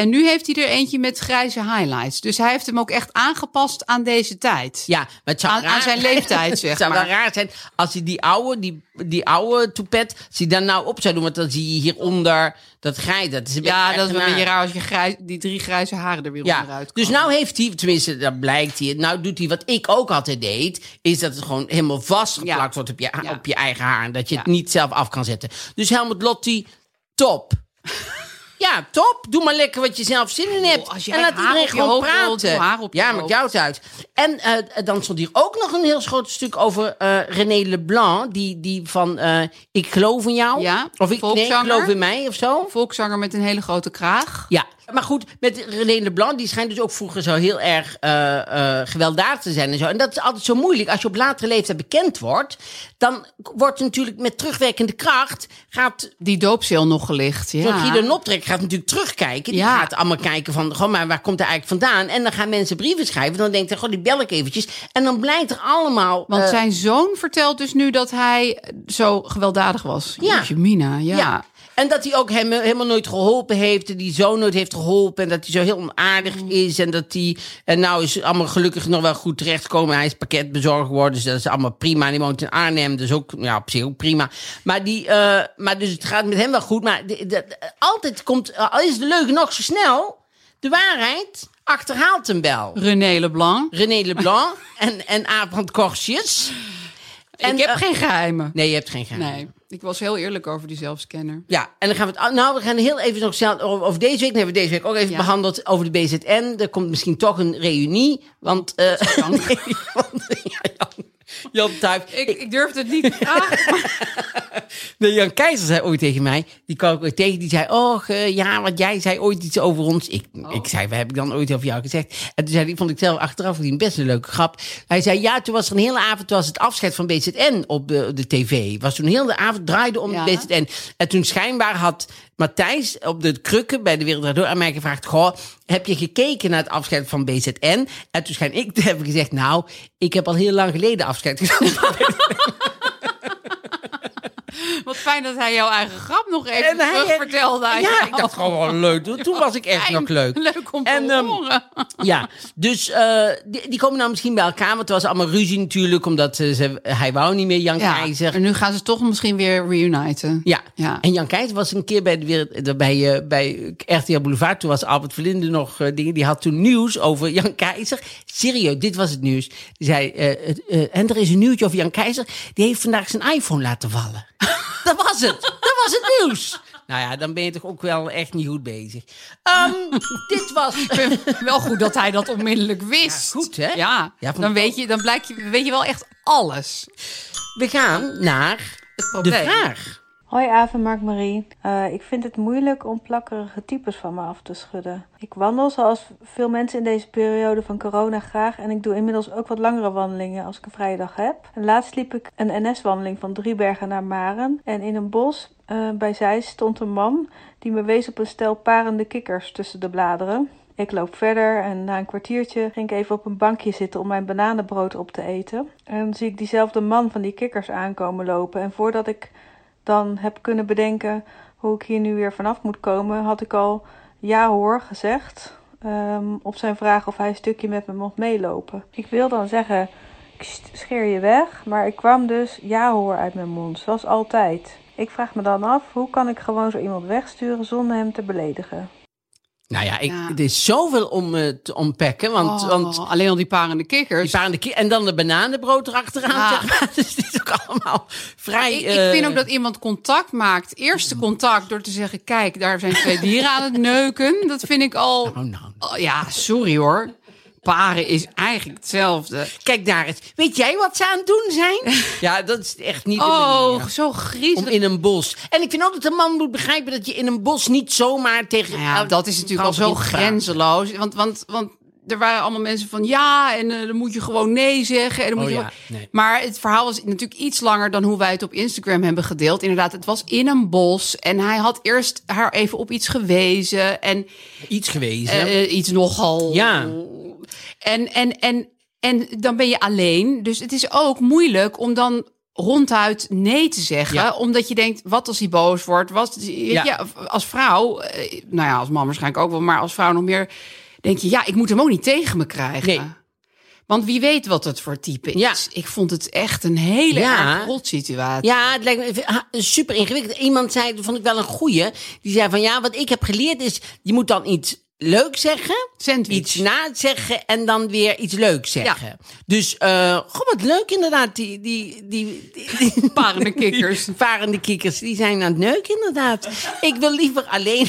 Speaker 2: En nu heeft hij er eentje met grijze highlights. Dus hij heeft hem ook echt aangepast aan deze tijd.
Speaker 1: Ja, maar het zou
Speaker 2: Aan-
Speaker 1: raar
Speaker 2: aan zijn leeftijd, zeg
Speaker 1: Het zou
Speaker 2: maar.
Speaker 1: wel raar zijn als hij die oude, die, die oude toepet, als hij dan nou op zou doen. Want dan zie je hieronder dat grijs. Dat is een
Speaker 2: Ja, dat is een beetje raar als je grijs, die drie grijze haren er weer
Speaker 1: Ja,
Speaker 2: onderuit
Speaker 1: dus nou heeft hij, tenminste, dat blijkt hij. Nou doet hij wat ik ook altijd deed, is dat het gewoon helemaal vastgeplakt
Speaker 2: Ja.
Speaker 1: wordt op je,
Speaker 2: Ja.
Speaker 1: op je eigen haar. En dat je het niet zelf af kan zetten. Dus Helmut Lotti, top. Ja, top. Doe maar lekker wat je zelf zin in hebt.
Speaker 2: als jij
Speaker 1: en laat iedereen gewoon praten.
Speaker 2: haar op
Speaker 1: ja, maakt
Speaker 2: hoofd.
Speaker 1: jou het uit. En eh, dan stond hier ook nog een heel groot stuk over eh, René Leblanc. Die, die van eh, Ik geloof in jou.
Speaker 2: Ja,
Speaker 1: of ik, nee, ik geloof in mij of zo.
Speaker 2: Volkszanger met een hele grote kraag.
Speaker 1: Ja, maar goed, met René Leblanc, die schijnt dus ook vroeger zo heel erg eh, gewelddadig te zijn en zo. En dat is altijd zo moeilijk. Als je op latere leeftijd bekend wordt, dan wordt natuurlijk met terugwerkende kracht, gaat
Speaker 2: Die doopcel nog gelicht. Ja.
Speaker 1: Guido Noptrek gaat natuurlijk terugkijken. Die
Speaker 2: Ja.
Speaker 1: gaat allemaal kijken van, goh, maar waar komt hij eigenlijk vandaan? En dan gaan mensen brieven schrijven. Dan denkt hij, goh, die bel ik eventjes. En dan blijkt er allemaal...
Speaker 2: Want
Speaker 1: eh,
Speaker 2: zijn zoon vertelt dus nu dat hij zo gewelddadig was.
Speaker 1: Ja.
Speaker 2: Jeetje, Mina, ja.
Speaker 1: Ja. En dat hij ook hem helemaal nooit geholpen heeft. En die zoon nooit heeft geholpen. En dat hij zo heel onaardig
Speaker 2: Mm.
Speaker 1: is. En dat hij. En nou is allemaal gelukkig nog wel goed terechtgekomen. Hij is pakketbezorger geworden. Dus dat is allemaal prima. En die woont in Arnhem. Dus ook, ja, op zich ook prima. Maar, die, eh, maar dus het gaat met hem wel goed. Maar de- de- altijd komt. Al is de leugen nog zo snel. De waarheid achterhaalt hem wel.
Speaker 2: René Leblanc.
Speaker 1: René Leblanc en, en Abraham Korsjes. En,
Speaker 2: ik heb
Speaker 1: eh,
Speaker 2: geen geheimen.
Speaker 1: Nee, je hebt geen geheim.
Speaker 2: Nee, ik was heel eerlijk over die zelfscanner.
Speaker 1: Ja, en dan gaan we het. Nou, we gaan heel even nog snel over deze week. Hebben we deze week ook even
Speaker 2: Ja.
Speaker 1: behandeld over de BZN. Er komt misschien toch een reunie. Want. eh nee, want ja, Jan, Jan Tuip.
Speaker 2: Ik, ik durfde het niet te
Speaker 1: Nee, Jan Keizer zei ooit tegen mij. Die kwam ik ooit tegen. Die zei: Oh, ja, want jij zei ooit iets over ons. Ik, ik zei: Wat heb ik dan ooit over jou gezegd? En toen zei hij: Vond ik zelf achteraf een best een leuke grap. Hij zei: Ja, toen was er een hele avond. was het afscheid van BZN op de, de tv. Was toen heel de avond draaide om
Speaker 2: Ja.
Speaker 1: BZN. En toen schijnbaar had Matthijs op de krukken bij de Wereld Door aan mij gevraagd: Goh, heb je gekeken naar het afscheid van BZN? En toen schijn ik te hebben gezegd: Nou, ik heb al heel lang geleden afscheid genomen.
Speaker 2: Wat fijn dat hij jouw eigen grap nog even
Speaker 1: hij-
Speaker 2: terug vertelde. aan
Speaker 1: Ja,
Speaker 2: jou.
Speaker 1: ik dacht gewoon wel leuk. Toen was ik echt
Speaker 2: Fijn.
Speaker 1: nog leuk.
Speaker 2: Leuk om te
Speaker 1: En, ehm,
Speaker 2: horen.
Speaker 1: Ja, dus eh, die, die komen nou misschien bij elkaar. Want het was allemaal ruzie natuurlijk. Omdat eh, ze, hij wou niet meer Jan
Speaker 2: Ja,
Speaker 1: Keizer.
Speaker 2: en nu gaan ze toch misschien weer reuniten.
Speaker 1: Ja.
Speaker 2: Ja.
Speaker 1: en Jan Keizer was een keer bij, eh, bij, eh, bij RTL Boulevard. Toen was Albert Verlinde nog eh, dingen. Die had toen nieuws over Jan Keizer. Serieus, dit was het nieuws. Die zei, en er is een nieuwtje over Jan Keizer. Die heeft vandaag zijn iPhone laten vallen. dat was het. Dat was het nieuws. Nou ja, dan ben je toch ook wel echt niet goed bezig. Ehm, dit was...
Speaker 2: Wel goed dat hij dat onmiddellijk wist.
Speaker 1: Ja, goed, hè?
Speaker 2: Ja,
Speaker 1: Ja,
Speaker 2: dan, weet je, dan blijkt je, weet je wel echt alles.
Speaker 1: We gaan naar
Speaker 2: Het
Speaker 1: de
Speaker 2: probleem.
Speaker 1: vraag.
Speaker 5: Hoi Aaf en Mark-Marie. Eh, ik vind het moeilijk om plakkerige types van me af te schudden. Ik wandel zoals veel mensen in deze periode van corona graag en ik doe inmiddels ook wat langere wandelingen als ik een vrije dag heb. Laatst liep ik een NS-wandeling van Driebergen naar Maren en in een bos eh, bij zij stond een man die me wees op een stel parende kikkers tussen de bladeren. Ik loop verder en na een kwartiertje ging ik even op een bankje zitten om mijn bananenbrood op te eten. En dan zie ik diezelfde man van die kikkers aankomen lopen. En voordat ik dan heb kunnen bedenken hoe ik hier nu weer vanaf moet komen, had ik al ja hoor gezegd. ehm, op zijn vraag of hij een stukje met me mocht meelopen. Ik wil dan zeggen, scheer je weg, maar ik kwam dus ja hoor uit mijn mond, zoals altijd. Ik vraag me dan af, hoe kan ik gewoon zo iemand wegsturen zonder hem te beledigen?
Speaker 1: Nou ja, ik,
Speaker 2: Ja.
Speaker 1: er is zoveel om eh, te ontpakken. Want,
Speaker 2: Oh,
Speaker 1: want
Speaker 2: alleen al die parende kikkers.
Speaker 1: die parende ki- en dan de bananenbrood erachteraan.
Speaker 2: Ja.
Speaker 1: Zeg maar. Dus het is ook allemaal vrij...
Speaker 2: Ik, ik
Speaker 1: eh,
Speaker 2: vind ook dat iemand contact maakt. Eerste contact door te zeggen: kijk, daar zijn twee dieren aan het neuken. Dat vind ik al.
Speaker 1: Oh, nou,
Speaker 2: Oh, ja, sorry hoor. Paren is eigenlijk hetzelfde.
Speaker 1: Kijk daar eens. Weet jij wat ze aan het doen zijn? ja, dat is echt niet
Speaker 2: Oh, zo
Speaker 1: Om
Speaker 2: griezelig.
Speaker 1: in een bos. En ik vind ook dat een man moet begrijpen dat je in een bos niet zomaar tegen.
Speaker 2: Nou ja, dat is natuurlijk al zo grenzeloos. Want, want, want er waren allemaal mensen van ja, en eh, dan moet je gewoon nee zeggen. En dan moet
Speaker 1: Oh
Speaker 2: je
Speaker 1: ja, nee.
Speaker 2: Maar het verhaal was natuurlijk iets langer dan hoe wij het op Instagram hebben gedeeld. Inderdaad, het was in een bos. En hij had eerst haar even op iets gewezen. En
Speaker 1: Iets gewezen.
Speaker 2: eh, eh, iets nogal.
Speaker 1: Ja.
Speaker 2: En, en, en, en dan ben je alleen. Dus het is ook moeilijk om dan ronduit nee te zeggen.
Speaker 1: Ja.
Speaker 2: Omdat je denkt, wat als hij boos wordt? Wat, weet
Speaker 1: Ja.
Speaker 2: je, als vrouw, nou ja, als man waarschijnlijk ook wel, maar als vrouw nog meer, denk je, ja, ik moet hem ook niet tegen me krijgen.
Speaker 1: Nee.
Speaker 2: Want wie weet wat het voor type is.
Speaker 1: Ja.
Speaker 2: Ik vond het echt een hele
Speaker 1: Ja.
Speaker 2: erg rot situatie.
Speaker 1: Ja, het lijkt me super ingewikkeld. Iemand zei, dat vond ik wel een goeie. Die zei van ja, wat ik heb geleerd is, je moet dan iets leuk zeggen.
Speaker 2: Sandwich.
Speaker 1: Iets na zeggen en dan weer iets leuks zeggen. Dus, eh goh, wat leuk inderdaad. Die, die, die, die,
Speaker 2: Parende kikkers.
Speaker 1: die parende kikkers, die zijn aan het neuken inderdaad. Ik wil liever alleen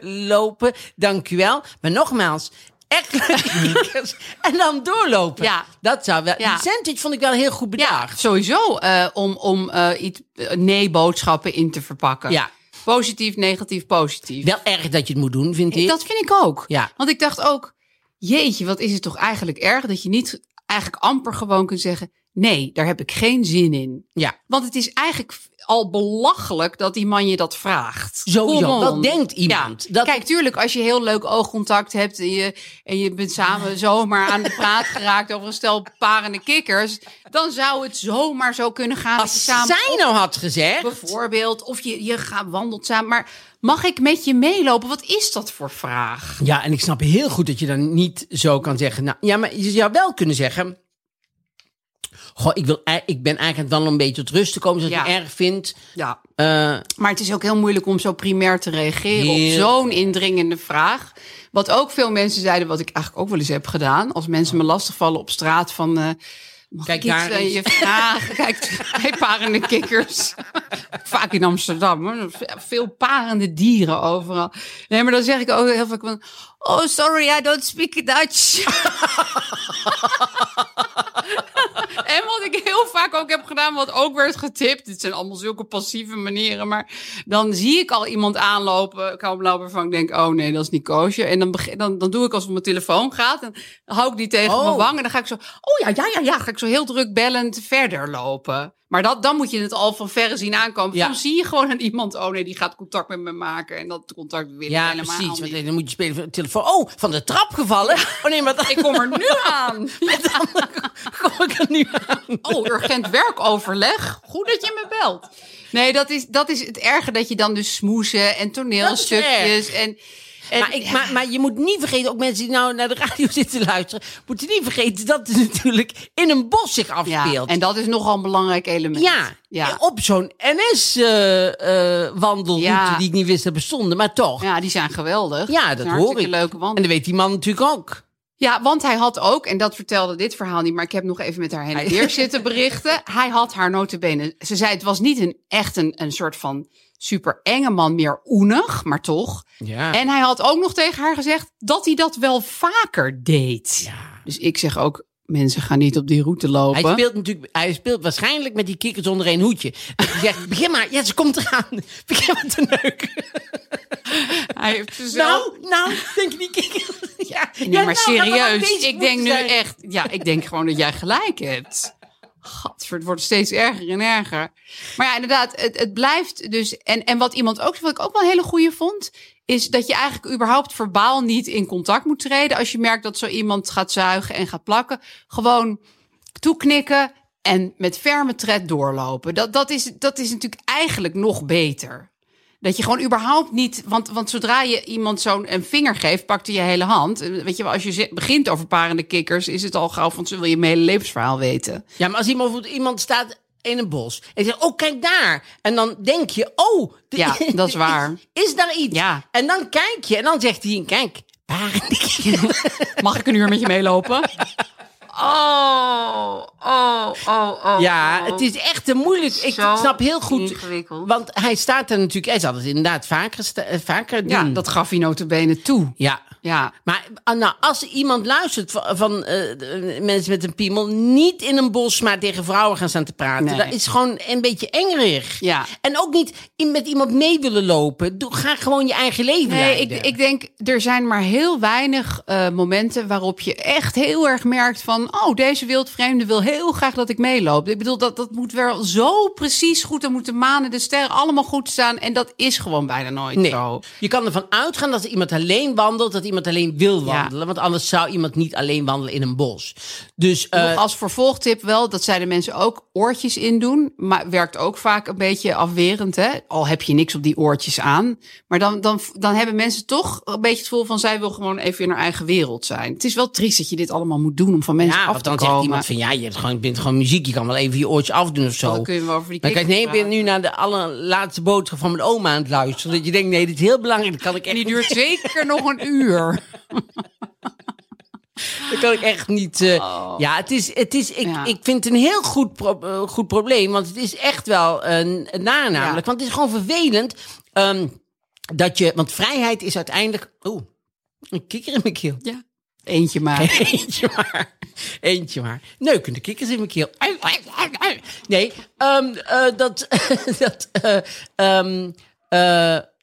Speaker 1: lopen, dank u wel. Maar nogmaals, echt. En dan doorlopen.
Speaker 2: Ja.
Speaker 1: Dat zou wel...
Speaker 2: Ja.
Speaker 1: Die sandwich vond ik wel heel goed
Speaker 2: Ja,
Speaker 1: bedacht.
Speaker 2: sowieso eh, om, om eh, iets nee-boodschappen in te verpakken.
Speaker 1: Ja.
Speaker 2: Positief, negatief, positief.
Speaker 1: Wel erg dat je het moet doen, vind ik.
Speaker 2: Dat vind ik ook.
Speaker 1: Ja.
Speaker 2: Want ik dacht ook, jeetje, wat is het toch eigenlijk erg dat je niet eigenlijk amper gewoon kunt zeggen, nee, daar heb ik geen zin in.
Speaker 1: Ja.
Speaker 2: Want het is eigenlijk al belachelijk dat die man je dat vraagt.
Speaker 1: Sowieso, dat denkt iemand.
Speaker 2: Ja.
Speaker 1: Dat-
Speaker 2: Kijk, tuurlijk, als je heel leuk oogcontact hebt en je, en je bent samen zomaar aan de praat geraakt over een stel parende kikkers, dan zou het zomaar zo kunnen gaan. dat je
Speaker 1: Als
Speaker 2: samen
Speaker 1: zij nou had gezegd...
Speaker 2: bijvoorbeeld, of je, je gaat wandelt samen, maar mag ik met je meelopen? Wat is dat voor vraag?
Speaker 1: Ja, en ik snap heel goed dat je dan niet zo kan zeggen... Nou, ja, maar je zou wel kunnen zeggen... Goh, ik, wil, ik ben eigenlijk wel een beetje tot rust te komen... zoals
Speaker 2: Ja.
Speaker 1: je erg vindt.
Speaker 2: Ja.
Speaker 1: Eh,
Speaker 2: Maar het is ook heel moeilijk om zo primair te reageren op zo'n indringende vraag. Wat ook veel mensen zeiden, wat ik eigenlijk ook wel eens heb gedaan. Als mensen me lastigvallen op straat van... eh mag
Speaker 1: Kijk
Speaker 2: ik iets
Speaker 1: daar
Speaker 2: je vragen? Kijk, parende kikkers. Vaak in Amsterdam. Hoor. Veel parende dieren overal. Nee, maar dan zeg ik ook heel vaak van... Oh, sorry, I don't speak Dutch. En wat ik heel vaak ook heb gedaan, wat ook werd getipt. Dit zijn allemaal zulke passieve manieren. Maar dan zie ik al iemand aanlopen, lopen waarvan ik denk, oh nee, dat is niet koosje. En dan, dan, dan doe ik alsof mijn telefoon gaat. En dan hou ik die tegen
Speaker 1: Oh.
Speaker 2: mijn wang. En dan ga ik zo, oh ja, ja, ja, ja. Ga ik zo heel druk bellend verder lopen. Maar dat, dan moet je het al van verre zien aankomen.
Speaker 1: Ja.
Speaker 2: Soms zie je gewoon aan iemand, oh nee, die gaat contact met me maken. En dat contact wil
Speaker 1: ja,
Speaker 2: helemaal
Speaker 1: precies. Want
Speaker 2: niet.
Speaker 1: dan moet je spelen van de telefoon. Oh, van de trap gevallen? Oh nee, maar dan
Speaker 2: Ik kom er nu aan.
Speaker 1: kom ik er nu aan.
Speaker 2: Oh, urgent werkoverleg. Goed dat je me belt. Nee, dat is, dat is het erge dat je dan dus smoesen en toneelstukjes. En, en,
Speaker 1: Maar, ik, maar, maar je moet niet vergeten, ook mensen die nou naar de radio zitten luisteren, moeten niet vergeten dat het natuurlijk in een bos zich
Speaker 2: ja,
Speaker 1: afspeelt.
Speaker 2: en dat is nogal een belangrijk element.
Speaker 1: Ja,
Speaker 2: ja.
Speaker 1: op zo'n NS-wandelroute
Speaker 2: Ja.
Speaker 1: die ik niet wist dat bestonden, maar toch. Ja,
Speaker 2: Ja, die zijn geweldig.
Speaker 1: dat
Speaker 2: zijn
Speaker 1: hoor ik.
Speaker 2: leuke
Speaker 1: En
Speaker 2: wandelen.
Speaker 1: dat weet die man natuurlijk ook.
Speaker 2: Ja, want hij had ook, en dat vertelde dit verhaal niet, maar ik heb nog even met haar heen en weer zitten berichten. Hij had haar notabene, ze zei het was niet een, echt een, een soort van super enge man, meer oenig, maar toch.
Speaker 1: Ja.
Speaker 2: En hij had ook nog tegen haar gezegd dat hij dat wel vaker deed.
Speaker 1: Ja.
Speaker 2: Dus ik zeg ook, mensen gaan niet op die route lopen.
Speaker 1: Hij speelt natuurlijk, hij speelt waarschijnlijk met die kikkers onder één hoedje. Hij zegt, begin maar, ja, ze komt eraan. Begin maar te neuken.
Speaker 2: Hij heeft
Speaker 1: Nou, nou, denk je die kikkers? Ja,
Speaker 2: Nee,
Speaker 1: ja,
Speaker 2: maar
Speaker 1: nou,
Speaker 2: serieus. Ik denk nu echt, ja, ik denk gewoon dat jij gelijk hebt. Gadver, het wordt steeds erger en erger. Maar ja, inderdaad, het, het blijft dus. En, en wat iemand ook, wat ik ook wel een hele goede vond, is dat je eigenlijk überhaupt verbaal niet in contact moet treden. Als je merkt dat zo iemand gaat zuigen en gaat plakken. Gewoon toeknikken en met ferme tred doorlopen. Dat, dat, is, dat is natuurlijk eigenlijk nog beter. Dat je gewoon überhaupt niet. Want, want zodra je iemand zo'n een vinger geeft, pakt hij je hele hand. Eh, Weet je wel, als je begint over parende kikkers, is het al gauw van ze wil je mijn hele levensverhaal weten.
Speaker 1: Ja, maar als iemand, iemand staat in een bos. En je zegt, oh, kijk daar. En dan denk je, oh.
Speaker 2: Ja, dat is waar.
Speaker 1: Is daar iets?
Speaker 2: Ja.
Speaker 1: En dan kijk je en dan zegt hij, kijk, barendikkie.
Speaker 2: Mag ik een uur met je meelopen? Oh, oh, oh, oh.
Speaker 1: Ja, het is echt een moeilijk. Ik
Speaker 2: Zo
Speaker 1: snap heel goed.
Speaker 2: ingewikkeld.
Speaker 1: Want hij staat er natuurlijk. Hij zal het inderdaad vaker, eh, vaker doen.
Speaker 2: Ja, dat gaf hij notabene toe.
Speaker 1: Ja.
Speaker 2: Ja,
Speaker 1: Maar ah, nou, als iemand luistert van, van eh, de mensen met een piemel, niet in een bos maar tegen vrouwen gaan staan te praten.
Speaker 2: Nee.
Speaker 1: Dat is gewoon een beetje engerig.
Speaker 2: Ja.
Speaker 1: En ook niet in- met iemand mee willen lopen. Doe, ga gewoon je eigen leven
Speaker 2: Nee,
Speaker 1: leiden.
Speaker 2: ik, ik denk, er zijn maar heel weinig eh, momenten waarop je echt heel erg merkt van, oh, deze wildvreemde wil heel graag dat ik meeloop. Ik bedoel, dat, dat moet wel zo precies goed, dan moeten manen, de sterren allemaal goed staan. En dat is gewoon bijna nooit
Speaker 1: Nee,
Speaker 2: zo.
Speaker 1: je kan ervan uitgaan dat iemand alleen wandelt, dat iemand alleen wil
Speaker 2: Ja.
Speaker 1: wandelen. Want anders zou iemand niet alleen wandelen in een bos. Dus
Speaker 2: Nog als vervolgtip wel, dat zeiden mensen ook, oortjes indoen. Maar werkt ook vaak een beetje afwerend, hè. Al heb je niks op die oortjes aan. Maar dan, dan, dan hebben mensen toch een beetje het gevoel van, zij wil gewoon even in haar eigen wereld zijn. Het is wel triest dat je dit allemaal moet doen om van mensen
Speaker 1: ja,
Speaker 2: af te
Speaker 1: dan
Speaker 2: komen.
Speaker 1: zegt iemand van ja, je hebt gewoon, bent gewoon muziek. Je kan wel even je oortje afdoen of zo.
Speaker 2: Dan kun je wel over die
Speaker 1: Maar kijk, nee, ik ben nu naar de allerlaatste boodschap van mijn oma aan het luisteren. Dat je denkt, nee, dit is heel belangrijk. Dat kan ik
Speaker 2: En
Speaker 1: echt,
Speaker 2: die duurt zeker nog een uur.
Speaker 1: dat kan ik echt niet. eh, Ja, het is, het is, ik,
Speaker 2: Oh. Ja.
Speaker 1: ik vind het een heel goed, pro- eh, goed probleem. Want het is echt wel een, een namelijk.
Speaker 2: Ja.
Speaker 1: Want het is gewoon vervelend ehm, dat je. Want vrijheid is uiteindelijk. Oeh, een kikker in mijn keel.
Speaker 2: Ja. Eentje maar.
Speaker 1: Eentje maar. Eentje maar. Neukende kikkers in mijn keel. Nee, ehm, eh, dat... dat eh,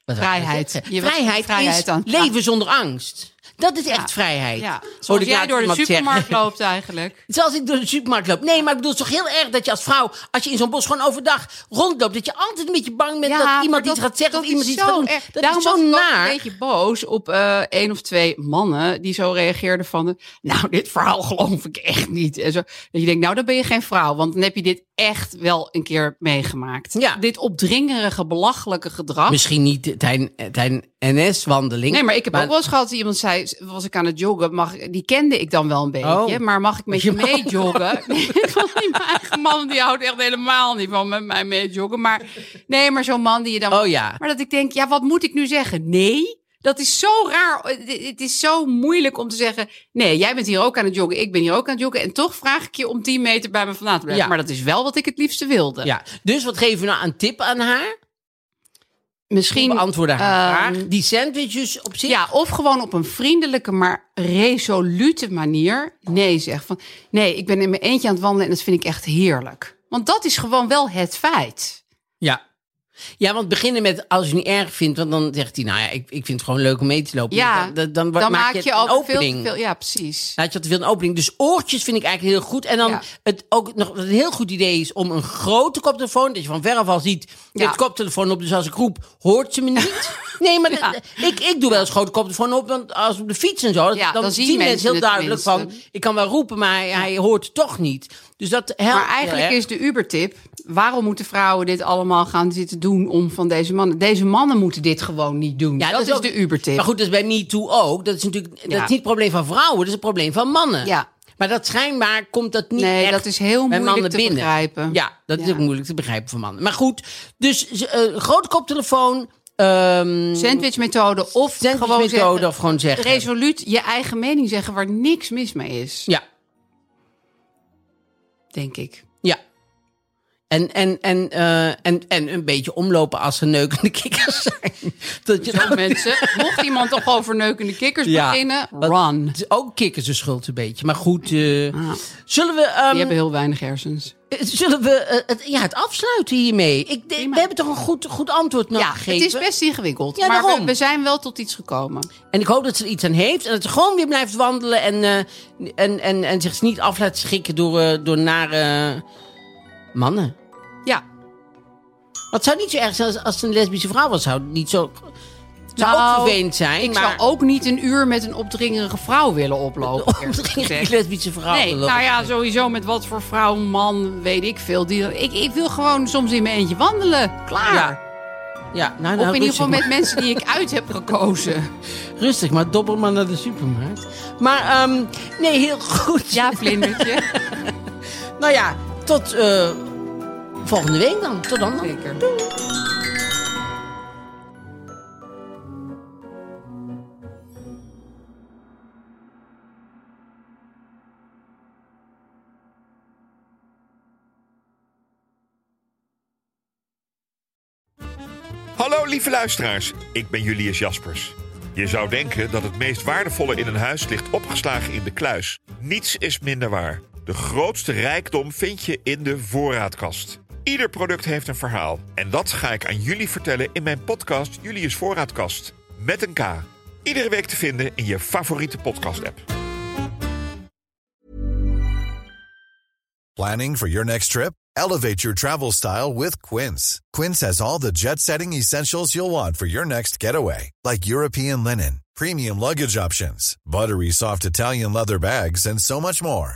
Speaker 2: Vrijheid. Je
Speaker 1: Vrijheid,
Speaker 2: vrijheid
Speaker 1: is
Speaker 2: aan-
Speaker 1: leven zonder angst. Dat is echt
Speaker 2: Ja.
Speaker 1: vrijheid.
Speaker 2: Ja. Zoals jij door de supermarkt
Speaker 1: zeggen.
Speaker 2: loopt eigenlijk.
Speaker 1: Zoals ik door de supermarkt loop. Nee, maar ik bedoel, het is toch heel erg dat je als vrouw, als je in zo'n bos gewoon overdag rondloopt, dat je altijd een beetje bang bent dat iemand iets gaat zeggen of iemand iets gaat doen.
Speaker 2: erg.
Speaker 1: Dat
Speaker 2: Daarom
Speaker 1: is zo
Speaker 2: was
Speaker 1: naar.
Speaker 2: een beetje boos op eh één of twee mannen die zo reageerden van... Nou, dit verhaal geloof ik echt niet. En zo. Dat je denkt, nou, dan ben je geen vrouw. Want dan heb je dit echt wel een keer meegemaakt.
Speaker 1: Ja.
Speaker 2: Dit opdringerige, belachelijke gedrag.
Speaker 1: Misschien niet tijdens tijdens NS-wandeling.
Speaker 2: Nee, maar ik heb
Speaker 1: Maar-
Speaker 2: ook wel eens gehad dat iemand zei, was ik aan het joggen, mag, die kende ik dan wel een beetje,
Speaker 1: Oh.
Speaker 2: maar mag ik met
Speaker 1: Je
Speaker 2: je mee joggen? Nee, mijn eigen man, die houdt echt helemaal niet van met mij mee joggen. Maar nee, maar zo'n man die je dan...
Speaker 1: Oh ja.
Speaker 2: Maar dat ik denk, ja, wat moet ik nu zeggen? Nee? Dat is zo raar. Het- Het is zo moeilijk om te zeggen, nee, jij bent hier ook aan het joggen, ik ben hier ook aan het joggen. En toch vraag ik je om 10 meter bij me vandaan te blijven.
Speaker 1: Ja.
Speaker 2: Maar dat is wel wat ik het liefste wilde.
Speaker 1: Ja, dus wat geven we nou een tip aan haar?
Speaker 2: Misschien
Speaker 1: Beantwoorden haar
Speaker 2: ehm,
Speaker 1: vraag. Die sandwiches op zich.
Speaker 2: Ja, of gewoon op een vriendelijke, maar resolute manier nee zeg. Van, nee, ik ben in mijn eentje aan het wandelen en dat vind ik echt heerlijk. Want dat is gewoon wel het feit.
Speaker 1: Ja. Want beginnen met als je het niet erg vindt, want dan zegt hij, nou ja, ik, ik vind het gewoon leuk om mee te lopen.
Speaker 2: Ja,
Speaker 1: dan, dan,
Speaker 2: Dan, maak je,
Speaker 1: het
Speaker 2: al veel veel. Ja, precies.
Speaker 1: Laat je al te veel een opening. Dus oortjes vind ik eigenlijk heel goed. En dan
Speaker 2: Ja.
Speaker 1: het ook nog een heel goed idee is om een grote koptelefoon, dat je van veraf al ziet, je
Speaker 2: Ja.
Speaker 1: hebt koptelefoon op, dus als ik roep, hoort ze me niet. Nee, maar
Speaker 2: Ja.
Speaker 1: dat- ik, ik doe wel eens grote koptelefoon op, want als op de fiets en zo, dan,
Speaker 2: dan
Speaker 1: zien mensen heel duidelijk van, ik kan wel roepen, maar hij, hoort het toch niet. Dus dat helpt.
Speaker 2: Maar eigenlijk is de Ubertip, waarom moeten vrouwen dit allemaal gaan zitten doen om van deze mannen? Deze mannen moeten dit gewoon niet doen.
Speaker 1: Ja,
Speaker 2: dat, is
Speaker 1: ook-
Speaker 2: de Ubertip.
Speaker 1: Maar goed, dat is bij MeToo ook. Dat is natuurlijk dat
Speaker 2: Ja.
Speaker 1: is niet het probleem van vrouwen, dat is het probleem van mannen.
Speaker 2: Ja.
Speaker 1: Maar dat schijnbaar komt dat niet
Speaker 2: Nee,
Speaker 1: echt
Speaker 2: dat is heel moeilijk te
Speaker 1: binnen.
Speaker 2: begrijpen.
Speaker 1: Ja, dat is ook moeilijk te begrijpen voor mannen. Maar goed, dus grote koptelefoon, ehm
Speaker 2: Sandwichmethode of gewoon
Speaker 1: sandwichmethode
Speaker 2: zeggen,
Speaker 1: of gewoon zeggen.
Speaker 2: resoluut je eigen mening zeggen waar niks mis mee is.
Speaker 1: Ja,
Speaker 2: Denk ik.
Speaker 1: En, en, en, eh, en, en een beetje omlopen als er neukende kikkers zijn. Dat je
Speaker 2: Zo mensen, mocht iemand toch over neukende kikkers
Speaker 1: Ja.
Speaker 2: beginnen, run.
Speaker 1: Het is ook kikkers de schuld een beetje. Maar goed, eh,
Speaker 2: Ah,
Speaker 1: zullen we... ehm,
Speaker 2: die hebben heel weinig hersens.
Speaker 1: Zullen we eh, het, ja, het afsluiten hiermee? Ik, we hebben toch een goed, goed antwoord nog
Speaker 2: Ja,
Speaker 1: gegeven?
Speaker 2: het is best ingewikkeld.
Speaker 1: Ja,
Speaker 2: maar we, zijn wel tot iets gekomen.
Speaker 1: En ik hoop dat ze er iets aan heeft. En dat ze gewoon weer blijft wandelen. En, eh, en, en, en zich niet af laat schrikken door, eh, door nare mannen.
Speaker 2: Ja.
Speaker 1: Wat zou niet zo erg zijn als, als het een lesbische vrouw was. Zou het niet zo... Het zou
Speaker 2: Nou,
Speaker 1: ook vervelend zijn.
Speaker 2: Ik
Speaker 1: maar
Speaker 2: zou ook niet een uur met een opdringerige vrouw willen oplopen. eerlijk
Speaker 1: een
Speaker 2: gezegd.
Speaker 1: lesbische vrouw.
Speaker 2: Nee, nou ja, sowieso met wat voor vrouw, man, weet ik veel. Die, ik, ik wil gewoon soms in mijn eentje wandelen. Klaar.
Speaker 1: Ja. Ja, nou,
Speaker 2: Of
Speaker 1: nou,
Speaker 2: in ieder geval met mensen die ik uit heb gekozen.
Speaker 1: rustig, maar dobbel maar naar de supermarkt. Maar ehm, nee, heel goed.
Speaker 2: Ja, vlindertje.
Speaker 1: Nou ja, tot, eh, Volgende week dan. Tot dan. dan.
Speaker 2: Zeker.
Speaker 6: Hallo lieve luisteraars, ik ben Julius Jaspers. Je zou denken dat het meest waardevolle in een huis ligt opgeslagen in de kluis. Niets is minder waar. De grootste rijkdom vind je in de voorraadkast. Ieder product heeft een verhaal. En dat ga ik aan jullie vertellen in mijn podcast Julius Voorraadkast. Met een K. Iedere week te vinden in je favoriete podcast-app.
Speaker 7: Planning for your next trip? Elevate your travel style with Quince. Quince has all the jet setting essentials you'll want for your next getaway, like European linen, premium luggage options, buttery soft Italian leather bags, and so much more.